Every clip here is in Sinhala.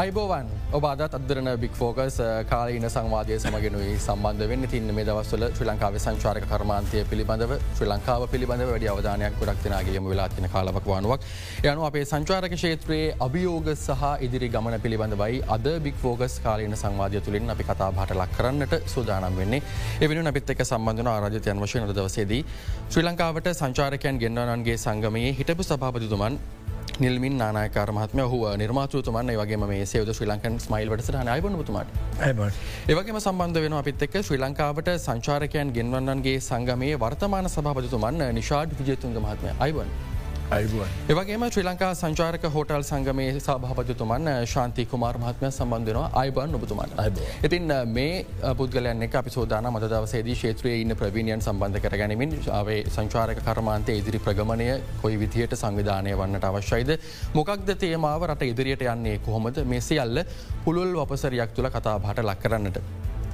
අයිබෝවන් ඔබාදත් අදරන බික් ෆෝකස් කාලීන සංවාදය සමගෙනුයි. සම්බන්ධ වෙන්න තින්න මේ දවස්වල ශ්‍රී ලංකාව සංචාරක කර්මාන්තය පිළිබඳව ශ්‍රී ලංකාව පිළිබඳ වැඩි අවධානයක් ගොඩක්තිනාගේම වෙලාතින කාලවක් වනුවක්. යනු අපේ සංචාරක ෂේත්‍රයේ අභියෝග සහ ඉදිරි ගමන පිළිබඳවයි අද බික් ෆෝගස් කාලීන සංවාධය තුළින් අපි කතා හට ලක් කරන්නට සූදානම් වෙන්නේ. එවනු අපිත් එක සම්බන්ධන ආරජතයන් වශයන දවසේදී ශ්‍රී ලංකාවට සංචාරකයන් ගෙන්න්නන්ගේ සංගමයේ හිටපු සභාපතිතුමන් නිල්මින් නායකාර මහත්ම හුව නිර්මාතෘතුමන්. වගේ මේ සේද ශ්‍රී ලංකන් ස්මයිල් වට අයබනතුමට ඒවගේම සම්බන්ධ වෙන අපිත් එක් ශ්‍රී ලංකාවට සංචාරකයන් ගෙන්වන්නන්ගේ සංගමයේ වර්තමාන සභාපතිතුමන් නිශාඩ් විජයතුන්ග මහත්මය. අයිබන්. ඒවගේම ශ්‍රී ලංකා සංචාරක හෝටල් සංගමේ සභාපතිතුමන් ශාන්ති කුමාර් මහත්මය සම්බන්ධනවා අයිබන් ඔබතුමන් ඉතින් මේ පුද්ගලයන් අපි සෝදාන මද දවසේදී ශේත්‍රයේ ඉන්න ප්‍රවීණයන් සම්බන්ධ කර ගැනීමින් වේ සංචාරක කර්මාන්තය ඉදිරි ප්‍රගමණය කොයි විදිහයට සංවිධානය වන්නට අවශ්‍යයිද? මොකක්ද තේමාව? රට ඉදිරියට යන්නේ කොහොමද? මේ සියල්ල පුළුල් වපසරයක් තුළ කතා බට ලක් කරන්නට.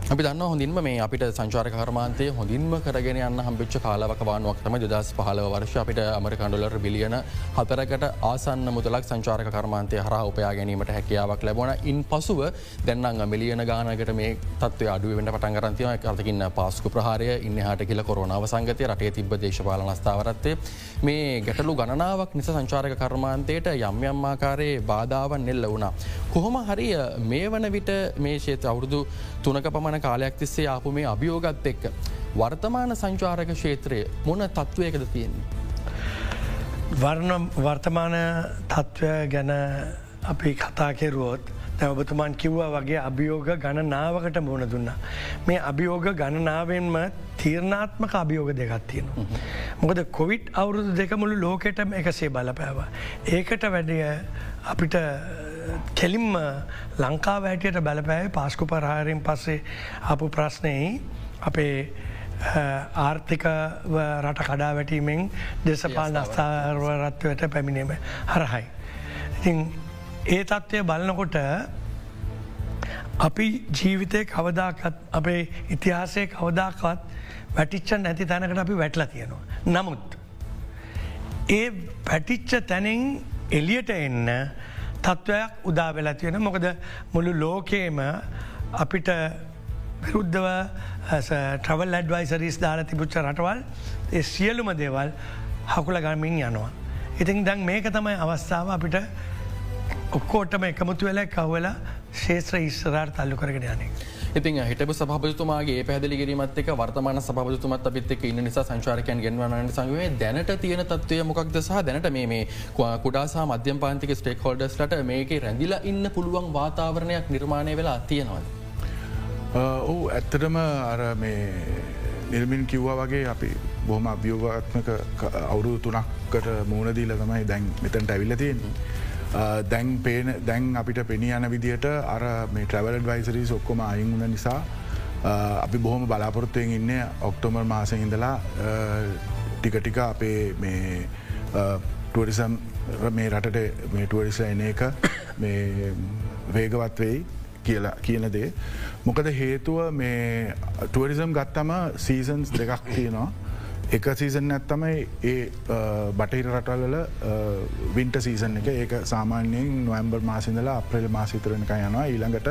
අපි දන්න හොඳින්ම මේ අපිට සංචාර කර්මාන්තය හොඳින්ම කරගෙන යන්න හම්පිච්ච කාලවකවානුවක් තම දෙදස් පහලව වර්ෂ අපිට අමරිකන්ඩොලර් බිලියන හතරකට ආසන්න මුදලක් සංචාරක කර්මාන්තය හර උපයා ගැනීමට හැකියාවක් ලැබන ඉන් පසුව දෙන්නං මිලියන ගානකට මේ තත්ව අඩුවට පටන්ගරන්තිය අතකින්න පාස්කු ප්‍රහාරය ඉන්න හට කියල කොරුණාව සංගතය රටේ තිබ දේශපාල නස්ථාවරත්තේ මේ ගැටලු ගණනාවක් නිස සංචාරක කර්මාන්තයට යම් යම්මාකාරයේ බාධාවන් නෙල්ල වුණා. කොහොම හරිය මේ වන විට මේ ශේත අවුරුදු තුනක පමණ ගාන කාලයක් තිස්සේ ආපු මේ අභියෝගත් එක්ක. වර්තමාන සංචාරක ක්ෂේත්‍රය මොන තත්ත්වයකද තියෙන්නේ. වර්තමාන තත්ත්වය ගැන අපි කතා කෙරුවොත් ඔබතුමාන් කිව්වා වගේ අභියෝග ගණනාවකට මුණ දුන්න. මේ අභියෝග ගණනාවෙන්ම තීරණාත්මක අභියෝග දෙකත් තියෙන. මොකද කොවිට් අවුරුදු දෙක මුළු ලෝකෙටම එකසේ බලපෑව. ඒකට වැඩිය අපිට කෙලින්ම ලංකා වැටියට බැලපෑයි පාස්කු පරහාරෙන් පස්සේ අපපු ප්‍රශ්නයයි අපේ ආර්ථික රට කඩා වැටීමෙන් දෙසපාල් නස්ථාරවරත්වයට පැමිණීම හරහයි. ඉතින් ඒ තත්ත්වය බලනකොට අපි ජීවිතය කවදාකත් අපේ ඉතිහාසය කවදාකවත් වැටිච්චන් නැති තැනකට අපි වැටලා තියෙනවා. නමුත් ඒ පැටිච්ච තැනින් එලියට එන්න තත්ත්වයක් උදා වෙලා තියෙන මොකද මුළු ලෝකේම අපිට විරුද්ධව ට්‍රවල් ඇඩ්වයිසරිස් දාලා තිබුච්ච රටවල් ඒ සියලුම දේවල් හකුල ගමින් යනවා. ඉතින් දැන් මේක තමයි අවස්ථාව අපිට ඔක්කෝටම එකමුතු වෙලා කව්වෙලා ශේත්‍ර ඉස්සරාර් තල්ලු කරගෙන යන්නේ. ඉතින් හිටපු සභපතුමාගේ පැදිලි කිරීමත් එක වර්තමාන සභපතුමත් අපිත් එක ඉන්න නිසා සංචාරකයන් ගෙන්වන්නට සංවේ දැනට තියෙන තත්වය මොකක්ද සහ දැනට මේ කුඩාසා මධ්‍යම පාන්තික ස්ටේක් හොල්ඩස්ලට මේක රැඳිලා ඉන්න පුළුවන් වාතාවරණයක් නිර්මාණය වෙලා තියෙනවද. ඔහු ඇත්තටම අර මේ නිර්මින් කිව්වා වගේ අපි බොහම අභියෝගාත්මක අවුරු තුනක්කට මූුණදීල තමයි දැන් මෙතැන්ට ඇවිල්ලතියෙන්. දැන් පේන දැන් අපිට පෙනී යන විදිහට අර මේ ට්‍රවලඩ් වයිසරී ඔක්කොම අයිංගුණ නිසා අපි බොහොම බලාපොරොත්තුවයෙන් ඉන්න ඔක්ටෝමර් මාසය ඉඳලා ටිකටික අපේ මේ ටුවරිසම් මේ රටට මේ ටුවරිස එන එක මේ වේගවත් වෙයි කියලා කියන දේ. මොකද හේතුව මේ ටුවරිසම් ගත්තම සීසන්ස් දෙකක් තියෙනවා එක සීසන් ඇත්තමයි ඒ බටහිර රටල්ල වින්ට සීසන් එක ඒක සාමාන්‍යයෙන් නොවම්බර් මාසිදලා අප්‍රේල් මාසිතරනක යනවා ඊළඟට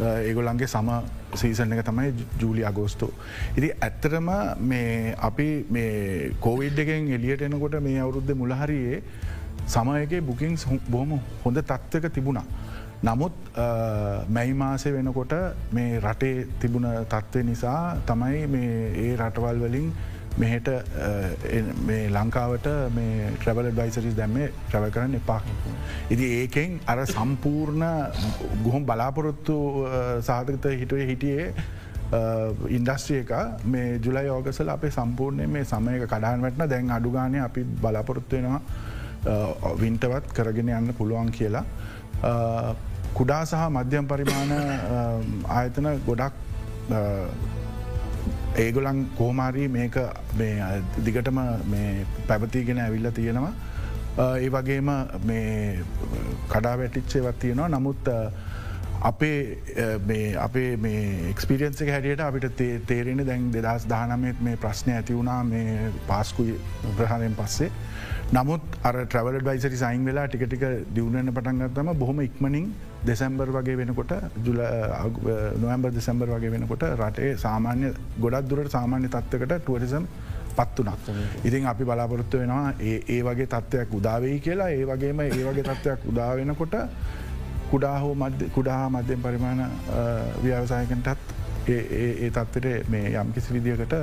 ඒගොල්ලන්ගේ සම සීසන් එක තමයි ජූලි අගෝස්තෝ. ඉති ඇත්තරම මේ අපි මේ කෝවිඩ් එකෙන් එලියට එනකොට මේ අවුරුද්ධ මුලහරියේ සමයගේ බුකින්ස් බොහොම හොඳ තත්ත්වක තිබුණා. නමුත් මැයි මාසය වෙනකොට මේ රටේ තිබුණ තත්ත්වය නිසා තමයි මේ ඒ රටවල් වලින් මෙහෙට මේ ලංකාවට මේ ට්‍රවල ඩයිසරිස් දැම්මේ ට්‍රව කරන්න එපා. ඉදි ඒකෙන් අර සම්පූර්ණ ගොහොම් බලාපොරොත්තු සාධකත හිටුවේ හිටියේ ඉන්ඩස්ට්‍රිය එක මේ ජුලයි යෝගසල අපේ සම්පූර්ණය මේ සමයක කඩාන් වැටන දැන් අඩුගානය අපි බලාපොරොත්තුවෙනවා වින්ටවත් කරගෙන යන්න පුළුවන් කියලා. කුඩා සහ මධ්‍යම් පරිමාණ ආයතන ගොඩක් ඒගොලන් කෝමාරී මේක දිගටම පැවතිගෙන ඇවිල්ල තියෙනවා. ඒ වගේම කඩා වැටිච්චේවත් තියෙනවා නමුත් අපේ අපේ මේ එක්ස්පිරියන්ස හැටියට අපිට තේරෙන දැන් දෙදස් දානමත් මේ ප්‍රශ්නය ඇති වුණා මේ පාස්කුයි ප්‍රහණයෙන් පස්සේ. නමුත් අර ට්‍රවල් ඩයිසරි සයින් වෙලා ටිකටික දියුණන පටන්ගත්තම බොහොම ඉක්මනින් දෙසැම්බර් වගේ වෙනකොට ජුල නොවම්බර් දෙසැම්බර් වගේ වෙනකොට රටේ සාමාන්‍ය ගොඩක් දුරට සාමාන්‍ය තත්වකට ටුවරිසම් පත්වනක්. ඉතින් අපි බලාපොරොත්තු වෙනවා ඒ වගේ තත්ත්වයක් උදාවෙයි කියලා ඒ වගේම ඒ වගේ තත්ත්වයක් උදාවෙනකොට කුඩා හෝ කුඩා මධ්‍යම පරිමාණ ව්‍යවසායකටත් ඒ තත්වට මේ යම් කිසි විදිකට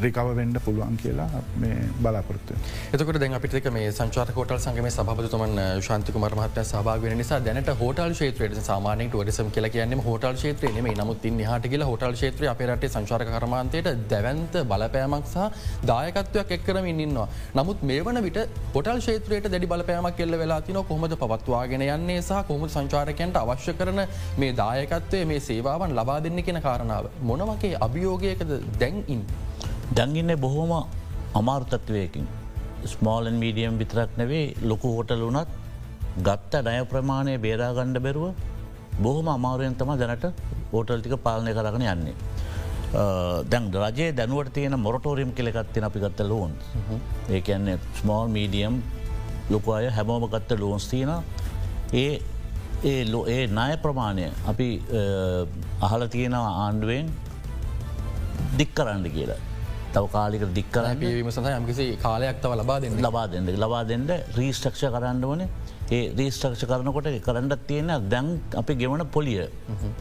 රිකවවෙන්ඩ පුළුවන් කියලා මේ බලාපොරත්තු. එතකට දැන් අපිට මේ සංචාර හෝටල් සංගම සභපතුමන් ශන්තික මරමහත්ය සභාගෙන නිසා දැනට හෝටල් ේත්‍රයට සාමානෙන් ටුවරිසම් කියල කියන්නම හෝටල් ේත්‍රය නෙම නමුත් හට කියල හෝටල් ේත්‍රය අපරට සංචාර කරමාන්තයට දැවන්ත බලපෑමක් සහ දායකත්වයක් එක්කරම ඉන්නවා. නමුත් මේ වන විට පොටල් ේත්‍රයට දැඩි බලපෑමක් කෙල්ල වෙලා තින කොහොමද පවත්වාගෙන යන්නේ සහ කොහොම සංචාරකයන්ට අවශ්‍ය කරන මේ දායකත්වය මේ සේවාවන් ලබා දෙන්න කියෙන කාරණ කාරණාව මොනවගේ අභියෝගයකද දැන්ඉන්. දැන්ගන්න බොහෝම අමාර්තත්වයකින්. ස්මෝලන් මීඩියම් විතරක් නෙවේ ලොකු හෝටල් වනත් ගත්ත ඩය ප්‍රමාණය බේරාගණ්ඩ බැරුව බොහොම අමාරුවෙන් තම දැනට ඕටල් ටික පාලනය කරගෙන යන්නේ. දැන් රජයේ දැනුවට තියෙන මොරටෝරියම් කෙළෙකත්තින අපි ගත්ත ලෝන් ඒකන්නේ ස්මෝල් මීඩියම් ලොකු අය හැමෝම ගත්ත ලෝන්ස් තියන ඒ ඒ ලෝ ඒ නාය ප්‍රමාණය අපි අහල තියෙනවා ආණ්ඩුවෙන් දික් කරන්න කියලා. තව කාලික දික්කරන්න පීවීම සඳ යම්කිසි කාලයක් තව ලබා දෙන්න. ලබා දෙන්න. ලබා දෙන්න රීස්ටක්ෂ කරන්න වන ඒ රීස්ටක්ෂ කරනකොට කරන්නත් තියෙන දැන් අපි ගෙවන පොලිය.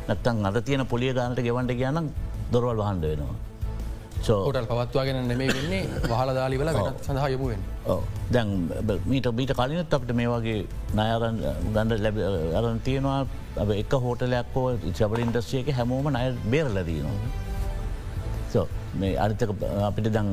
නැත්තන් අද තියෙන පොලිය ගානට ගෙවන්ට කියනම් දොරවල් වහන්ඩ වෙනවා. හෝටල් පවත්වාගෙන නෙමේ වෙන්නේ වහල දාලිවල වෙනත් සඳහා යමුවෙන් දැන් මීට බීට කලිනත් අපට මේ වගේ නයරන් ගඩ ලැබ අරන් තියෙනවා. එක හෝටලයක්කෝ චබල ඉන්ඩස්්‍රියක හැමෝම නය බේරලදීනවා මේ අරිතක අපිට දං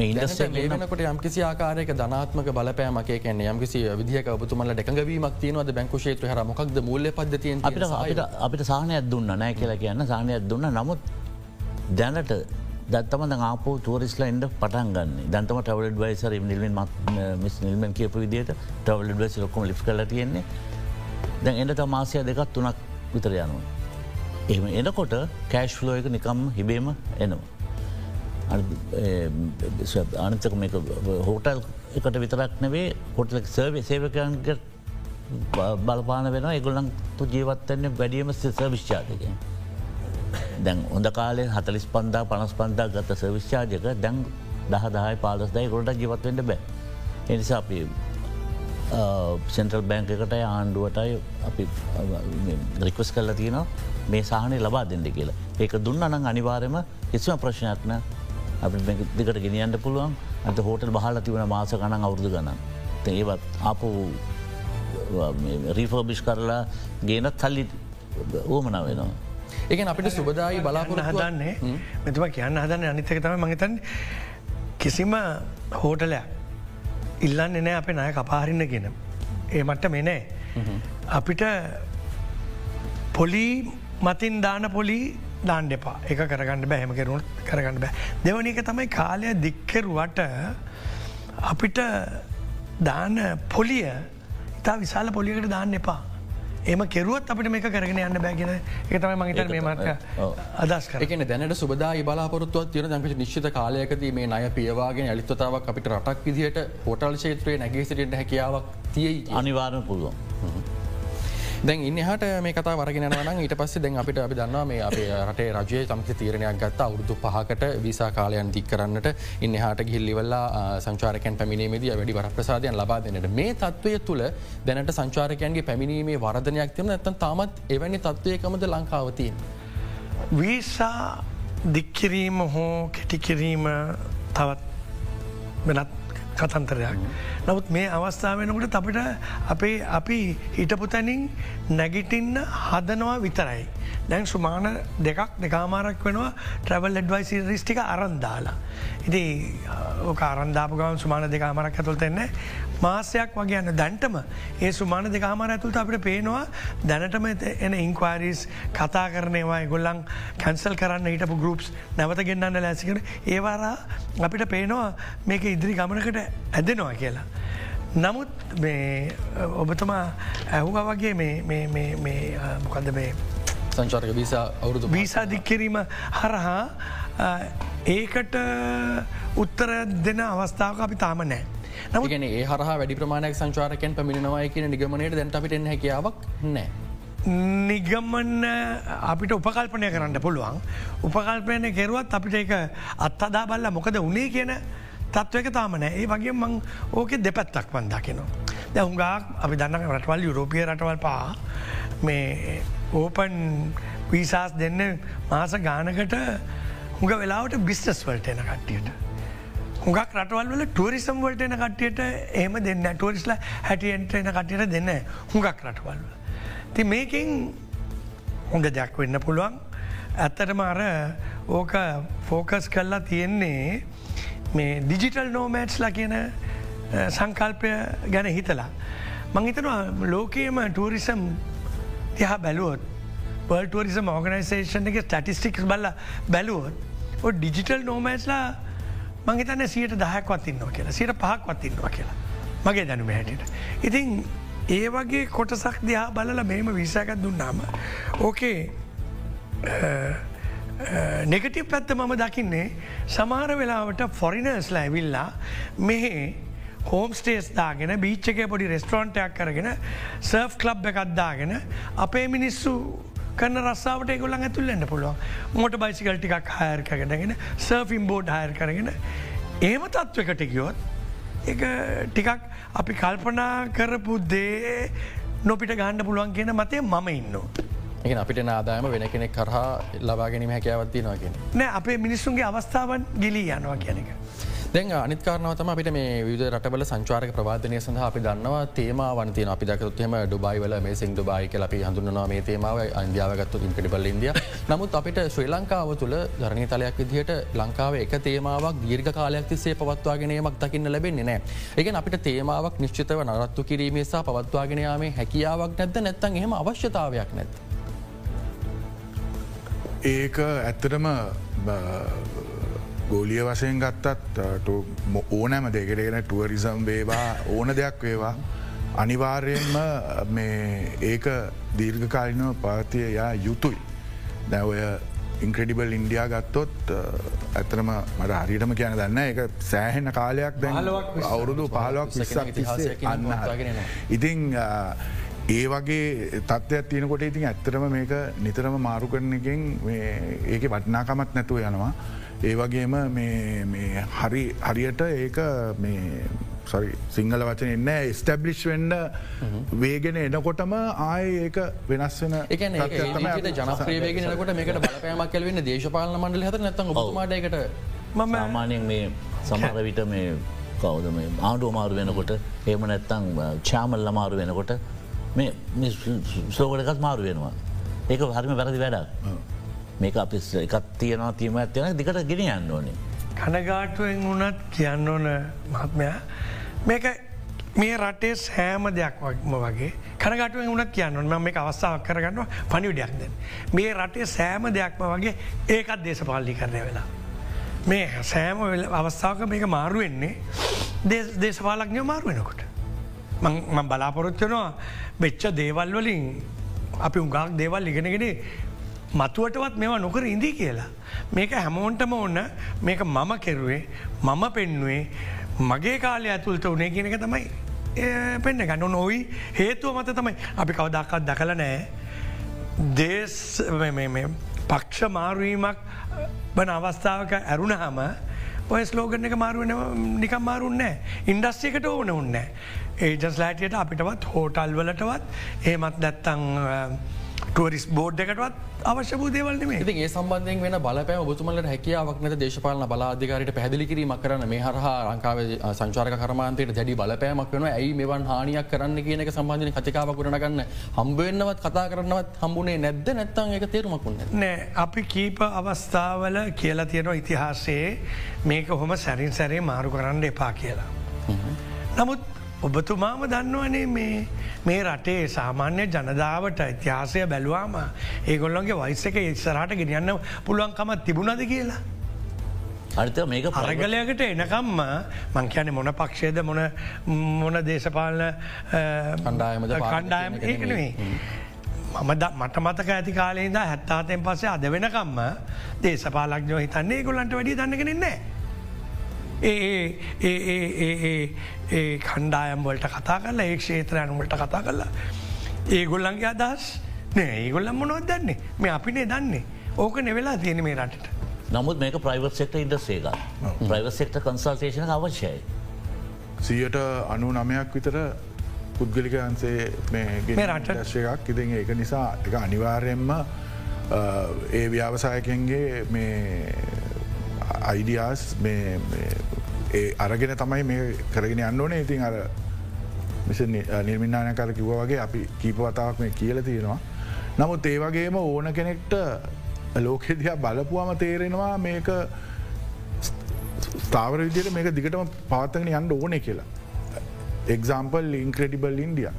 මේනකට යම්කිසි ආකාරයක ධනාත්මක බලපෑමක කැන යම්කිසි විදිහක ඔබතුමල ඩැකවීමක් තියනවද? බැංකු ේත්‍ර හර මොක්ද මුල්ල පද්ධතිය අපිට අපිට සාහනයක් දුන්න නෑ කියලා කියන්න සාහනයක් දුන්න. නමුත් දැනට දත්තම ආප තුවරිස්ලා එන්ඩ පටන් ගන්න දන්තම ටවලඩ වයිසර නිල්මෙන් මිස් නිල්මන් කියපු විදිට ටවලඩ වයිස ලොක්කොම ලි් කල තියෙන්නේ දැන් එඩ තමාසය දෙකත් තුනක් විතර යනවා. එහම එනකොට කෑශ් ෆ්ලෝ එක නිකම් හිබේම එනවා. අනතක මේ හෝටල් එකට විතරක් නෙවේ හොටලක් සර්වේ සේවකයන්ට බලපාන වෙන එගොලන් තු ජීවත්තන්නේ වැඩියම සර්විශ්චාතකය. දැන් හොඳ කාලේ හතලිස් පන්දා පනස් පන්දා ගත සවිශ්චාජක දැන් දහ දහයි පාලස් දයි ගොඩ ජීවත්වෙන්ට බෑ. එනිසා අපි සෙන්ටල් බැංක එකට ආණ්ඩුවටයි අපි රිකස් කල්ල තියෙන මේ සාහනය ලබා දෙන්න කියලා. ඒක දුන්න අනං අනිවාරයම කිසිම ප්‍රශ්නයක්න අපි දිකට ගෙනියන්ට පුළුවන් අත හෝටල් බහල තිවන මාස ගණන් අවුරදු ගණන්. ඒවත් අප රීෆෝබිෂ් කරලා ගේනත් තල්ලි ඕමන වෙනවා. එක අපිට සුබදායි බලාපොර හදන්නේ මෙතුම කියන්න හදන්න අනිතක තම මහිතන් කිසිම හෝටලයක් ඉල්ලන්න නෑ අපේ නය කපාරින්න ගෙන ඒ මට්ට මෙනෑ අපිට පොලි මතින් දාන පොලි දාන්න එපා. එක කරගන්න බෑ හෙම කරුණ කරගන්න බෑ. දෙවනික තමයි කාලය දික්කරුවට අපිට දාන පොලිය ඉතා විශාල පොලිකට දාන්න එපා එම කෙරුවත් අපට මේක කරගෙන යන්න බැගෙන එකතම මහිතන් මේ මත්ක අදස් කරන දැනට සුබදා බලාපොරත්තුව තියන දැකට නිශ්ිත කාලයකද මේ අය පියවාගෙන ඇලිත්තතාවක් අපිට රටක් විදිහට හොටල් ෂේත්‍රයේ නැගේසිටට හැකියාවක් තියයි අනිවාරණ පුළුවන්. දැන් ඉන්නහට මේ කතා වරගෙනවන ඊට පස්ස දැන් අපිට අපි දන්නවා මේ අපේ රටේ රජය තමක තීරණයක් ගත්ත අවුදු පහකට විසා කාලයන් දික් කරන්නට ඉන්නහට ගිල්ලිවල්ලා සංචාරකයන් පැමිණීමේදී වැඩි වර ප්‍රසාදයන් ලබා දෙනට මේ තත්වය තුළ දැනට සංචාරකයන්ගේ පැමිණීමේ වර්ධනයක් තියන ඇතන් තාමත් එවැනි තත්වයකමද ලංකාවතියෙන්. වීසා දික්කිරීම හෝ කෙටිකිරීම තවත් වෙනත් කතන්තරයක්. නමුත් මේ අවස්ථාව වෙනකට අපිට අපේ අපි හිටපු තැනින් නැගිටින්න හදනවා විතරයි. දැන් සුමාන දෙකක් දෙකාමාරක් වෙනවා ට්‍රවල් එඩ්වයිසි රිස්ටික අරන්දාලා. ඉති ඕක අරන්දාපගවන් සුමාන දෙකාමරක් ඇතුළත එන්නේ මාසයක් වගේ යන්න දැන්ටම ඒ සුමාන දෙකාමර ඇතුළට අපට පේනවා දැනටම එන ඉංක්වාරිස් කතා කරනවා ගොල්ලන් කැන්සල් කරන්න හිටපු ගරුප්ස් නැවත ගෙන්න්න ලැසිකර ඒවාරා අපිට පේනවා මේක ඉදිරි ගමනකට ඇදෙනවා කියලා. නමුත් ඔබතුමා ඇහුවා වගේ මොකද මේ සංචාර්ක වීසා අවුරුදු වීසා දික්කිරීම හරහා ඒකට උත්තර දෙන අවස්ථාවක අපි තාම නෑ. නමුගෙන ඒ හර වැඩි ප්‍රමාණයක් සංචාරකෙන් පමිණවාය කියන නිගමනයට දැන්ට අපිට හැකියාවක් නෑ. නිගමන්න අපිට උපකල්පනය කරන්න පුළුවන් උපකල්පයන කෙරුවත් අපිට එක අත්හදා බල්ල මොකද උනේ කියන තත්වක තාමන ඒ වගේ මං ඕක දෙපැත්තක් වන්දකිනවා. ද හුඟක් අපි දන්න රටවල් යුරෝපිය රටවල් පා මේ ඕපන් වීසාස් දෙන්න මාස ගානකට හුඟ වෙලාවට බිස්ටස් වලට එන කට්ටියට. හුඟක් රටවල්ල ටුවරිසම් වලට එන කට්ටියට එහම දෙන්න ටුවරිස්ලා හැටියන්ට එන කටියට දෙන්න හුඟක් රටවල්ල. ති මේකින් හොඳ දෙයක් වෙන්න පුළුවන් ඇත්තටම අර ඕක ෆෝකස් කල්ලා තියෙන්නේ මේ ඩිජිටල් නෝමෑට්ස්ලා කියන සංකල්පය ගැන හිතලා. මං හිතනවා ලෝකයේම ටූරිසම් තිහා බැලුවොත් පල් ටුවරිසම් ඕගනයිසේෂන් එක ටටිස්ටික්ස් බල්ල බැලුවොත් ඔ ඩිජිටල් නෝමෑස්ලා මංහිතන්න සියට දහයක්වත් ඉන්නවා කියලා සිට පහක්වත් ඉන්නවා කියලා මගේ දැනුම හැටියට. ඉතින් ඒ වගේ කොටසක් දිහා බලල මෙම විසාකත් දුන්නාම. ඕකේ නෙගටි පැත්ත මම දකින්නේ සමාර වෙලාවට ෆොරිනර්ස්ලා ඇවිල්ලා මෙහේ හෝම් ස්ටේස් දාගෙන බීච්චක පොඩි රෙස්ටරෝන්ටයක් කරගෙන සර්ෆ් කලබ් එකක්දාගෙන අපේ මිනිස්සු කන්න රස්සාාවට ගොලන් ඇතුල්ලන්න පුළුවන් මොට බයිසිකල් ටිකක් හයර් කරගෙනගෙන සර්ෆිම් බෝඩ් හයර් කරගෙන ඒම තත්ත්වකට ගියොත් එක ටිකක් අපි කල්පනා කරපු දේ නොපිට ගණ්ඩ පුළුවන් කියන මතය මම ඉන්නවා. එක අපිට නාදායම වෙන කෙනෙක් කරහා ලබාගැනීම හැකෑවත්ති නොගෙන. නෑ අපේ මිනිස්සුන්ගේ අවස්ථාවන් ගිලී යනවා කියන එක. දැන් අනිකාරනවතම අපිට මේ විද රටබල සංචාරක ප්‍රවාධනය සඳහ අපි දන්නවා තේම වන්තිය අපි දකතුත්හෙම ඩුබයිවල මේ සිං ඩුබයි කල අපි හඳුන්නවා මේ තේමාව අන්දියාවගත්තු ඉන්කඩිබල් ඉන්දිය නමුත් අපිට ශ්‍රී ලංකාව තුළ ධරණී තලයක් විදිහට ලංකාව එක තේමාවක් දීර්ඝ කාලයක් තිස්සේ පවත්වාගෙනීමක් දකින්න ලැබෙන්නේ නෑ එක අපිට තේමාවක් නිශ්චිතව නරත්තු කිරීමේසා පවත්වාගෙනයාමේ හැකියාවක් නැද්ද නැත්තන් එහෙම අවශ්‍යතාවයක් නැත්. ඒක ඇත්තටම ගෝලිය වශයෙන් ගත්තත් ඕනෑම දෙකරගෙන ටුවරිසම් වේවා ඕන දෙයක් වේවා. අනිවාර්යෙන්ම ඒක දීර්ඝකාලිනව පාතිය යා යුතුයි. දැවය ඉන්ක්‍රඩිබල් ඉන්ඩියා ගත්තොත් ඇතරම මට හරිටම කියන දන්න එක සෑහෙන කාලයක් දැ අවුරුදු අන්න ඉතිං ඒ වගේ තත්ත්වයක් තියෙනකොට ඉතින් ඇත්තරම මේක නිතරම මාරු කරන එකෙන් ඒක වටනාකමත් නැතුව යනවා. ඒ වගේම හරි හරියට ඒක සරි සිංහල වචන එන්න ස්ටබ්ලිෂ් වෙන්න වේගෙන එනකොටම ආය ඒක වෙනස් වෙන එක ජනප්‍රේවේගෙනකොට මේකට බලපෑමක් කලවෙන්න දේශපාලන මණ්ඩල හත නැතම බතුමාටයකට මම අමානයෙන් මේ සමහර විට මේ කවද මේ ආණ්ඩුව මාරු වෙනකොට ඒම නැත්තං චාමල් ලමාරු වෙනකොට මේ සෝකටකත් මාරු වෙනවා. ඒක හරිම වැරදි වැඩක් මේක අපි එකත් තියෙනවා තිීම ඇත්යන දිකට ගෙන යන්න ඕනේ. කනගාටුවෙන් වුනත් කියන්න ඕන මහත්මයා මේක මේ රටේ සෑම දෙයක් වක්ම වගේ කනගටුවෙන් වුණත් කියන්න ම මේ අවස්ථාවක් කරගන්න පනිවිඩයක්ද. මේ රටේ සෑම දෙයක්ම වගේ ඒකත් දේශපාලි කරණය වෙලා. මේ සෑම අවස්ථාවක මේක මාරුවෙන්නේ දේශපාලක්ඥ මාරුවෙනකොට. මං බලාපොරොත්වනවා වෙච්ච දේවල් වලින් අපි උගක් දේවල් ඉගෙනගෙන මතුවටවත් මෙවා නොකර ඉඳී කියලා. මේක හැමෝන්ටම ඔන්න මේක මම කෙරුවේ මම පෙන්නුවේ මගේ කාලය ඇතුළට උනේ කියනක තමයි පෙන්න්න ගන්න නොයි හේතුව මත තමයි. අපි කවදක්කත් දකල නෑ දේස් පක්ෂ මාරුවීමක් බන අවස්ථාවක ඇරුණ හම ඔය ස්ලෝගන එක මාරුවන නිකම් මාරුන්නෑ ඉන්ඩස්්‍යකට ඕන උන්නෑ ඒජස් ලෑටියට අපිටවත් හෝටල් වලටවත්. ඒමත් නැත්තං ටුවරිස් බෝඩ් එකටවත් අවශ්‍ය දේවල් ඒ සම්බන්ධයෙන් වෙන බලපෑ ඔබතුමලට හැකියාවක් නැත දේශපාලන බලාධිකාරයට පැදිලි කිරීමක් කරන මේ හරහා ලංකාව සංචාරක කරමාන්තයට දැඩි බලපෑමක් වෙන ඇයි මෙවන් හානියක් කරන්න කියනක සම්බන්ධන කතිකාව කරනගන්න හම්බවෙන්නවත් කතා කරන්නවත් හම්බුනේ නැද්ද? නැත්තන් එක තේරුමකුන්න නෑ. අපි කීප අවස්ථාවල කියලා තියෙනවා ඉතිහාසේ මේක හොම සැරින් සැරේ මාරු කරන්න එපා කියලා. නමුත් ඔබතුමාම දන්නවනේ මේ මේ රටේ සාමාන්‍ය ජනදාවට ඉතිහාසය බැලවාම ඒගොල්ලොන්ගේ වයිස එක ඉස්සරහට ගෙනියන්න පුළුවන්කමත් තිබුණද කියලා. අර්ථ මේක පරගලයකට එනකම්ම මංකයන මොන පක්ෂයද මොන මොන දේශපාලන කණ්ඩායමද කණ්ඩායම ඒකනවේ. මම මට මතක ඇති කාලේද හැත්තාතයෙන් පස්සේ අද වෙනකම්ම දේශපාලක්ඥෝ හිතන්නේ ගොල්ලන්ට වැඩි දන්නගෙනන්නේ. ඒ කණ්ඩායම් වලට කතා කරලා ඒ ක්ෂේත්‍රයනුවලට කතා කරලා. ඒ ගොල්ලන්ගේ අදහස්? නෑ ඒගොල්ල මොනොත් දන්නේ? මේ අපිනේ දන්නේ. ඕක නෙවෙලා තියෙන මේ රටට. නමුත් මේක ප්‍රයිවර් සෙක්ට ඉන්ඩස්සේක ප්‍රයිවර් සෙක්ට කන්සල්ටේෂන අවශ්‍යයි. සියට අනු නමයක් විතර පුද්ගලිකන්සේ මේ රට- දශයක් ඉතින් ඒක නිසා එක අනිවාර්යෙන්ම ඒ ව්‍යවසායකන්ගේ මේ අයිඩියස් ඒ eh, අරගෙන තමයි මේ කරගෙන යන්න ඕනේ ඉතින් අර මිස නිර්මිනානකර කිව්ව වගේ අපි කීපවතාවක් මේ කියල තියෙනවා. නමුත් ඒ වගේම ඕන කෙනෙක්ට ලෝකෙදියා බලපුවාම තේරෙනවා මේක ස්ථාවර විදියට මේක දිගටම පාතගෙන යන්න ඕනෙ කියලා. Example incredible India.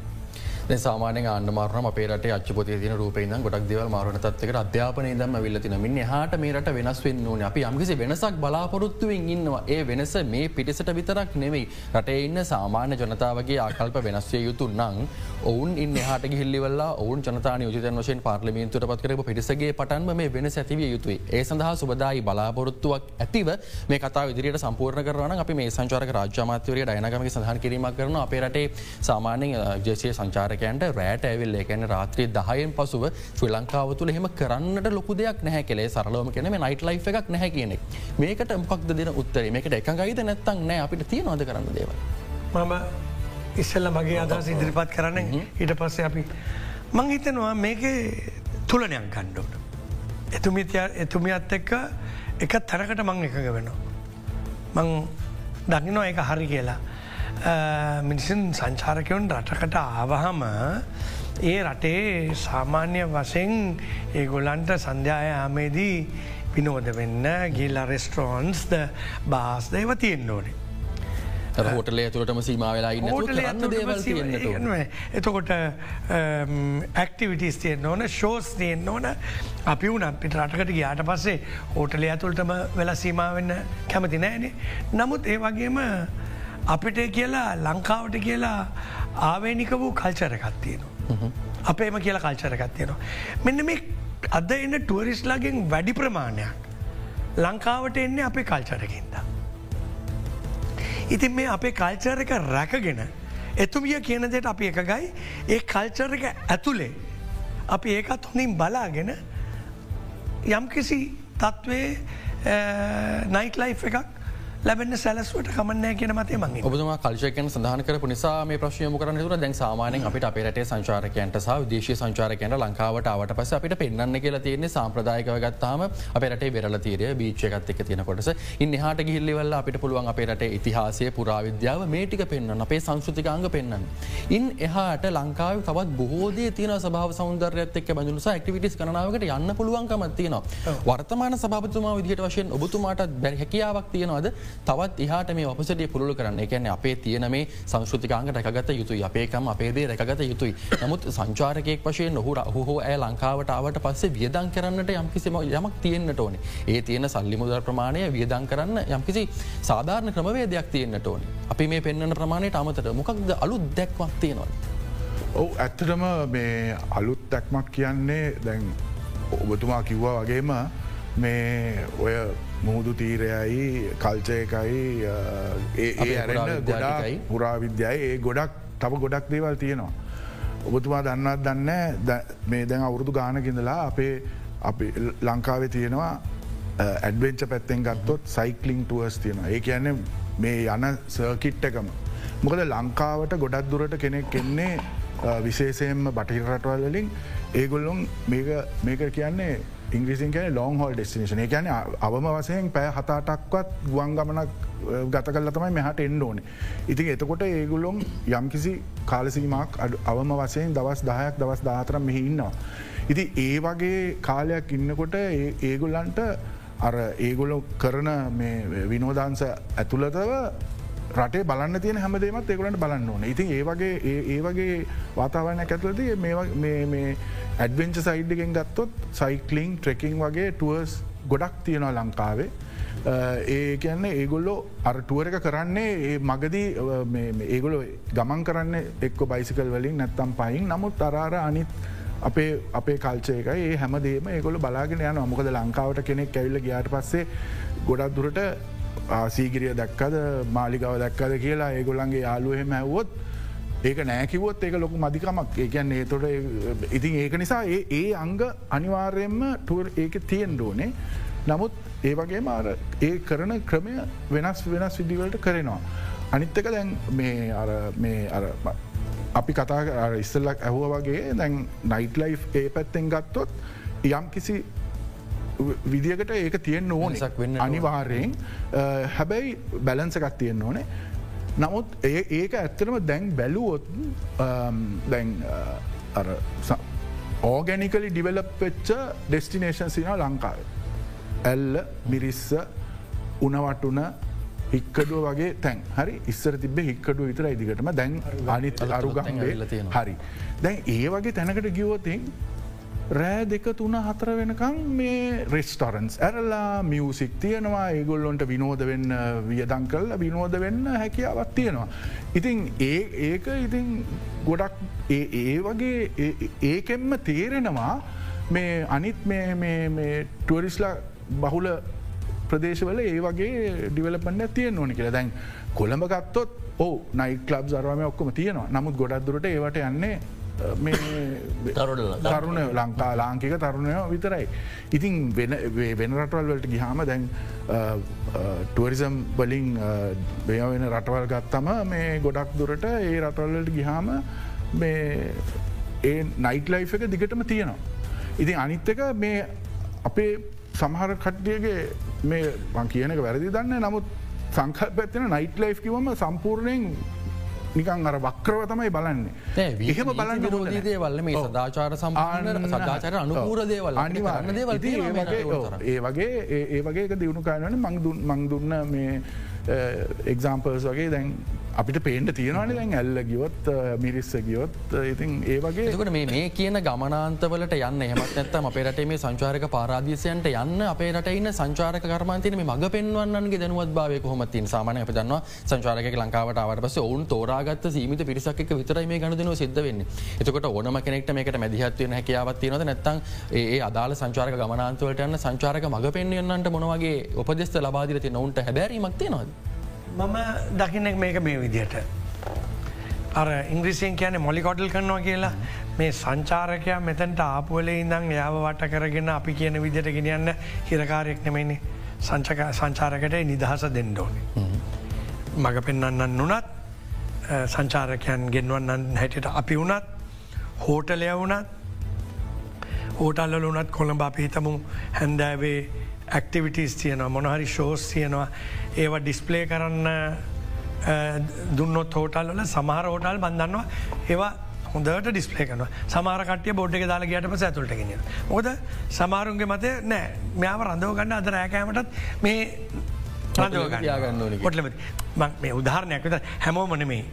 සාමාන ආන්ඩමාරන අපේට අච්චපොත තින රූපේ ගොඩක් දෙවල් මාරන තත්ක අධ්‍යාපන දම විල්ල තින මින් හට මේට වෙනස් වෙන්න ඕන. අපි යම්කිසි වෙනසක් බලාපොරොත්තුවෙන් ඉන්නවා. ඒ වෙනස මේ පිටිසට විතරක් නෙවෙයි. රටේ ඉන්න සාමාන්‍ය ජනතාවගේ ආකල්ප වෙනස්වය යුතු නං ඔවුන් ඉන්න හට ගිල්ලිවල්ලා ඔවුන් ජනතා යුතන් වශයෙන් පාර්ලිමින්තුට පත්කරප පිටිසගේ පටන්ම මේ වෙන ඇතිවිය යුතුයි. ඒ සඳහා සුබදායි බලාපොරොත්තුවක් ඇතිව මේ කතා විදිරයට සම්පූර්ණ කරන අපි මේ සංචාරක රාජ්‍යමාත්‍යවරය ඩයනගම සහන් කිරීමක් කරන අපේ රටේ සාමාන්‍ය ජේසය සංචාර සංචාරකයන්ට රෑට ඇවිල් එකන රාත්‍රී දහයෙන් පසුව ශ්‍රී ලංකාව තුළ හෙම කරන්නට ලොකු දෙයක් නැහැ කෙලේ සරලෝම කෙන නයිට ලයි් එකක් නැහැ කියනෙක් මේකට මොකක්ද දෙන උත්තර මේකට එකඟයිද නැත්තන් නෑ අපිට තිය නොද කරන්න දේව. මම ඉස්සල්ල මගේ අදහස ඉදිරිපත් කරන්න ඊට පස්සේ අපි මං හිතනවා මේක තුලනයක් ගණ්ඩෝට. එතුමිතිය එතුමියත් එක්ක එක තැනකට මං එකඟ වෙනවා. මං දකිනවා එක හරි කියලා. මිනිසන් සංචාරකයොන් රටකට ආවහම ඒ රටේ සාමාන්‍ය වසෙන් ඒගොල්ලන්ට සන්ධ්‍යායාමේදී විනෝද වෙන්න ගිල්ල රෙස්ටරෝන්ස් ද බාස්ද ඒව තියෙන් ඕනේ. හෝටලේ තුළටම සීමාවෙලා ඉන්න දේවල් එතකොට ඇක්ටිවිටස් තියෙන් ඕන ශෝස් තියෙන් ඕන අපි වුණ පිට රටකට ගයාට පස්සේ හෝටලේ ඇතුළටම වෙලා සීමාවෙන්න කැමති නෑනේ. නමුත් ඒ වගේම අපිට කියලා ලංකාවට කියලා ආවේනික වූ කල්චරකත්තියනවා. අපේම කියලා කල්චරකත්තියනවා. මෙන්න මේ අද එන්න ටුවරිස්ලාගෙන් වැඩි ප්‍රමාණයක් ලංකාවට එන්නේ අපේ කල්චරකින්ද. ඉතින් මේ අපේ කල්චරක රැකගෙන එතුමිය කියන දෙට අපි එකගයි ඒ කල්චරක ඇතුළේ අපි ඒකත් හොඳින් බලාගෙන යම්කිසි තත්ත්වේ නයිට ලයි් එකක් ලැබෙන සැලස්වට කමන්නෑ කියන මතේ මගේ ඔබතුම කල්ශයකන් සඳහන කරපු නිසා මේ ප්‍රශ්යම කරන තුර දැන් සාමානෙන් අපිට අපේට සංචාරකයන්ට සහ විදේශ සංචාරකයන්ට ලංකාවට අවට පස අපිට පෙන්න්න කියලා තියෙන්නේ සාම්ප්‍රදායකව ගත්තාම අපට වෙරල තීරය බීච්චයකත් එක තියෙන කොටස. ඉන්න හට ගිල්ලිවල්ල අපිට පුළුවන් අපේට ඉතිහාසය පුරාවිද්‍යාව මේටික පෙන්න්න අපේ සංස්ෘතිකාංග පෙන්න්න. ඉන් එහාට ලංකාව තවත් බෝධය තියන සභාව සෞන්දර්යත් එක් බඳුස ක්ටිවිටිස් කනාවකට යන්න පුළුවන්කමත් තියෙනවා. වර්තමාන සභාතුමා විදිහට වශයෙන් ඔබතුමාට බැ හැකියාවක් තියෙනවාද තවත් එහට මේ අපසටිය පුළු කරන්න. එකැන අපේ තියන මේ සංස්ෘතිකාංග රැකගත යුතුයි. අපේකම් අපේදේ රැකගත යුතුයි. නමුත් සංචාරකයෙක් වශයෙන් නොහුර හෝ ඇය ලංකාවට ආවට පස්සේ වියදන් කරන්නට යම්කිසිම යමක් තියෙන්න්නට ඕනේ. ඒ තියෙන සල්ලි මුදර ප්‍රමාණය වියදන් කරන්න යම්කිසි සාධාරණ ක්‍රමවේදයක් තියෙන්න්නට ඕනි. අපි මේ පෙන්න්න ප්‍රමාණයට අමතට මොකක්ද අලු දැක්වක් තියෙනවා. ඔවු ඇත්තටම මේ අලුත් දැක්මක් කියන්නේ දැන් ඔබතුමා කිව්වා වගේම මේ ඔය මුහුදු තීරයයි කල්චයකයි ඒ ඇරන්න ගොඩායි පුරාවිද්‍යයි ඒ ගොඩක් තව ගොඩක් දේවල් තියෙනවා. ඔබතුමා දන්නත් දන්න මේ දැන් අවුරුදු ගානකිඳලා අපේ අපි ලංකාවේ තියෙනවා ඇඩවෙන්ච පැත්තෙන් ගත්තොත් සයිකලිං ටුවස් තියෙනවා ඒ කියන්නේ මේ යන සර්කිට් එකම. මොකද ලංකාවට ගොඩක් දුරට කෙනෙක් එන්නේ විශේෂයෙන්ම බටහිර රටවල්ලින් ඒගොල්ලොන් මේක කියන්නේ ඉංග්‍රීසින් කියන ලොන් හොල් ඩෙස්ටිනේෂන කියන අවම වසයෙන් පෑ හතාටක්වත් ගුවන් ගමනක් ගත කල තමයි මෙහට එන්න ඕන. ඉතින් එතකොට ඒගුලොම් යම්කිසි කාලසීමක් අවම වසයෙන් දවස් දහයක් දවස් දාතරම් මෙහි ඉන්නවා. ඉති ඒ වගේ කාලයක් ඉන්නකොට ඒගුල්ලන්ට අර ඒගොලො කරන විනෝදාන්ස ඇතුළතව රටේ බලන්න තියෙන හැමදේමත් ඒකලට බලන්න ඕන. ඉතින් ඒවගේ ඒ වගේ වාතාවරණයක් ඇතුලද මේ ඇඩවෙන්ච සයිඩ්ගෙන් ගත්තොත් සයිකලිං ට්‍රෙකින් වගේ ටුවර්ස් ගොඩක් තියෙනවා ලංකාවේ. ඒ කියන්නේ ඒගොල්ලෝ අරටුවර එක කරන්නේ ඒ මගදී ඒගොලො ගමන් කරන්න එක්ක බයිසිකල් වලින් නැත්තම් පයින් නමුත් අරාර අනිත් අපේ අපේ කල්චයක ඒ හැමදේම ඒගොල බලාගෙන යන මොකද ලංකාවට කෙනෙක් ඇවිල්ල ගයාට පස්සේ ගොඩක් දුරට ආසීගිරිය දැක්කද? මාලිකාව දැක්කද කියලා ඒගොල්ලන්ගේ යාලුවහෙම ඇවොත් ඒක නෑකිවොත් ඒක ලොකු මධිකමක් ඒකන් ඒතොට ඉතින් ඒක නිසා ඒ ඒ අංග අනිවාර්යෙන්ම ටුවර් ඒක තියෙන් ඩෝනේ නමුත් ඒ වගේ මාර ඒ කරන ක්‍රමය වෙනස් වෙනස් විදිවලට කරනවා. අනිත්තක දැන් මේ අර මේ අර අපි කතා ඉස්සල්ලක් ඇහුව වගේ දැන් නයිට ලයි් ඒ පැත්තෙන් ගත්තොත් යම් කිසි විදිකට ඒක තියෙන් ඕන. වෙනසක් වෙන්න අනිවාර්යෙන් හැබැයි බැලන්සකත් තියෙන් ඕනේ. නමුත් ඒක ඇත්තරම දැන් බැලුවොත් දැන් ඕගැනිකලි ඩිවලප් වෙච්ච ඩෙස්ටිනේෂන් සින ලංකාව. ඇල්ල මිරිස්ස උනවටුන හික්කඩුව වගේ තැන්. හරි? ඉස්සර තිබ හික්කඩුව විතර ඉදිකටම දැන් අනිත් අරුගම්බේ. හරි. දැන් ඒ වගේ තැනකට ගිවෝතින් රෑ දෙක තුන හතර වෙනකං මේ රෙස්ටරන්ස් ඇරලා මියසික් තියෙනවා ඒගොල්ලොන්ට විනෝද වෙන්න වියදං කල්ල විනෝද වෙන්න හැකියාවත් තියෙනවා. ඉතින් ඒ ඒක ඉතින් ගොඩක් ඒ වගේ ඒකෙන්ම තේරෙනවා මේ අනිත් ටුවරිස්ලා බහුල ප්‍රදේශවල ඒ වගේ ඩිවලපන්න තියෙන් ඕනි කියලා දැන් කොළඹ ගත්තොත් ඕ නයි ලබ් සරවාම ඔක්කොම තියෙනවා නමුත් ගොඩක් දුරට ඒවට යන්නේ තරුණ ලංකා ලාංකික තරුණය විතරයි. ඉතින් වෙන රටවල් වලට ගිහාම දැන් ටුවරිසම් බලින් බය වෙන රටවල් ගත්තම මේ ගොඩක් දුරට ඒ රටවල්ලට ගිහාම ඒ නයිට ලයි් එක දිගටම තියෙනවා. ඉතින් අනිත්තක මේ අපේ සමහර කට්ටියගේ මේ මං කියනක වැරදි දන්න නමුත් සංකල් පැත්තින නයිට ලයි් කිවම සම්පූර්ණයෙන් නිකන් අර වක්‍රව තමයි බලන්නේ. එහෙම බලන්න විරෝධී දේවල්ල මේ සදාචාර සම්පාන සදාචාර අනුපූර දේවල්. අනිවාර්ය දේවල් ඒ වගේ ඒ වගේ දියුණු කාරන මං මං දුන්න මේ එක්සාම්පර්ස් වගේ දැන් අපිට පේන්ට තියෙනවාන දැන් ඇල්ල ගියොත් මිරිස්ස ගියොත් ඉතින් ඒ වගේ එකට මේ කියන ගමනාන්තවලට යන්න එහමත් නැත්තම අපේ රටේ මේ සංචාරක පාරාදීසයන්ට යන්න අපේ රටයින්න සංචාරක කර්මාන්තින මේ මඟ පෙන්වන්නගේ දැනුවත් භාවය කොහොමත්තින් සාමානය අප දන්නවා සංචාරක ලංකාවට අවට පස ඔවුන් තෝරාගත් සීමිත පිරිසක් විතරයි මේ ගණදනව සිද්ධ වෙන්න. එතකොට ඕනම කෙනෙක්ට මේකට මැදිහත්වයන හැකියාවත්තියනද නැත්තං ඒ අදාල සංචාරක ගමනාන්තුවලට යන්න සංචාරක මඟ පෙන්වන්නට මොනවගේ උපදෙස්ත ලබාදිරති නොවන්ට හැබැරීමක් තියෙනවාද. මම දකින්නෙක් මේක මේ විදියට. අර ඉංග්‍රිසියෙන් කියන මොලිකොඩල් කරනවා කියලා මේ සංචාරකයා මෙතැන්ට ආපුවලේ ඉඳං යාව වට කරගෙන අපි කියන විදිට ගෙනියන්න හිරකාරයෙක් නෙමයිනි සංචක සංචාරකට නිදහස දෙන්නඩෝනේ. මඟ පෙන්න්නන්න වනත් සංචාරකයන් ගෙන්වන්නන් හැටියට අපි වනත් හෝටලය වනත් හෝටල්ල වනත් කොළඹ අපි හිතමු හැන්දෑවේ ඇක්ටිවිටස් තියනවා මොනහරි ශෝස් තියනවා. ඒව ඩිස්පලේ කරන්න දුන්නොත් හෝටල් වල සමහර හෝටල් බන්දන්නවා ඒවා හොඳට ඩිස්පලේ කන සමාරකටය බොඩ් එක දාලා ගට පස ඇතුළට ගෙන ොද සමාරුන්ගේ මතය නෑ. මෙයාව රඳව ගන්න අද රෑකෑමටත් මේ රඳවගන්න ොටල මේ උදාහරණයක් විත හැමෝමන මේ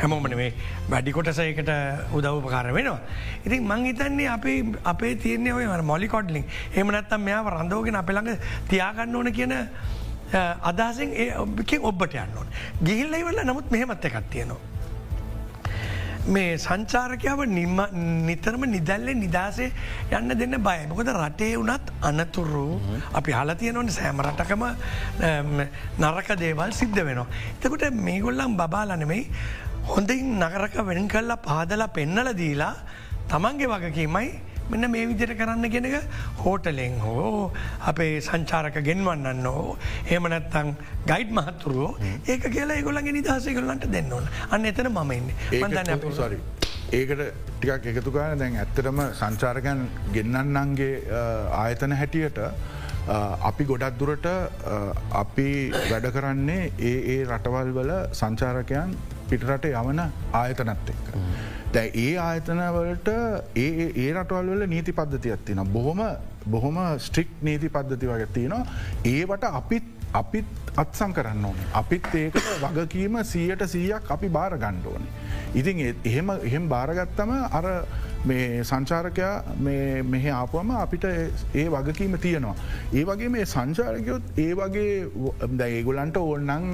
හැමෝමන මේ වැඩිකොටසයකට උදව්පකාර වෙනවා. ඉතින් මං හිතන්නේ අපේ අපේ තියන්නේ ඔය මොලි කොඩ්ලිින් එමනත්තම් මෙයාව රඳෝගෙන අපළඟ තියාගන්න ඕන කියන අදහසෙන් ඒ ඔබට යන්න ඕන. ගිහිල්ල ඉවල්ල නමුත් මෙහෙමත් එකත් තියෙනවා. මේ සංචාරකයාව නිතරම නිදැල්ලේ නිදසේ යන්න දෙන්න බය මොකද රටේ වනත් අනතුරු අපි හලතියනවන සෑම රටකම නරක දේවල් සිද්ධ වෙනවා. එතකොට මේගොල්ලම් බාලනෙමයි හොඳින් නගරක වෙන් කල්ලා පාදලා පෙන්නල දීලා තමන්ගේ වගකීමයි මෙන්න මේ විදිර කරන්න ගෙනක හෝටලෙන් හෝ අපේ සංචාරක ගෙන්වන්නන්න හෝ ඒමනැත්තං ගයිඩ් මහත්තුරුවෝ ඒක කියලා ගොලගේ නිදහසකලන්ට දෙන්න ඕන. අන්න එතන මම ඉන්න. සරි. ඒකට ටිකක් එකතුකාන දැන් ඇත්තරම සංචාරකයන් ගෙන්න්නන්නන්ගේ ආයතන හැටියට අපි ගොඩක් දුරට අපි වැඩ කරන්නේ ඒ ඒ රටවල් වල සංචාරකයන් පිටරට යවන ආයතනත් එක්ක. දැ ඒ ආයතනවලට ඒ ඒ රටවල් වල නීති පද්ධතියක් තින බොහොම බොහොම ස්ට්‍රික් නීති පද්ධති වගේ තියෙනවා ඒවට අපිත් අපිත් අත්සං කරන්න ඕනේ. අපිත් ඒකට වගකීම සීයට සීයක් අපි බාර ගණ්ඩෝනේ. ඉතින් එහෙම එහෙම බාරගත්තම අර මේ සංචාරකයා මෙහ ආපුවම අපිට ඒ වගකීම තියෙනවා. ඒ වගේ මේ සංචාරකයොත් ඒ වගේ දැගුලන්ට ඕන්නන්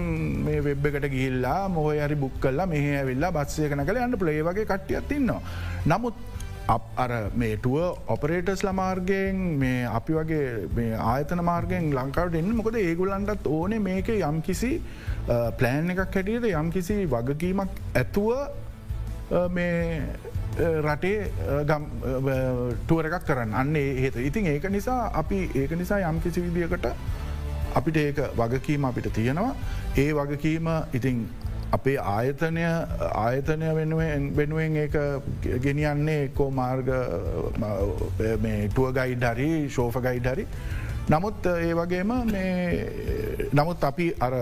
මේ වෙබ් එකට ගිල්ලා මොහ අරි බුක් කල්ලා මෙහ ඇවිල්ලා බත්සයකන කළ යන්න පලේ වගේ කට්ටියත් ඉන්නවා. නමුත් අර මේ ටුව ඔපරේටස් ලමාර්ගයෙන් මේ අපි වගේ ආයතන මාර්ගෙන් ලංකාවට එන්න මොකද ඒගුලන්ටත් ඕන මේක යම් කිසි ප්ලෑන් එකක් හැටියට යම් කිසි වගකීමක් ඇතුව මේ රටේ ටුවර එකක් කරන්න. අන්නේ හේත ඉතින් ඒක නිසා අපි ඒක නිසා යම් කිසි විදිියකට අපිට ඒක වගකීම අපිට තියෙනවා. ඒ වගකීම ඉතින් අපේ ආයතනය ආයතනය වෙනුවෙන් වෙනුවෙන් ඒ ගෙනියන්නේ එක්කෝ මාර්ග ටුව ගයිඩ් හරි ශෝෆ ගයිඩ් හරි. නමුත් ඒ වගේම නමුත් අපි අර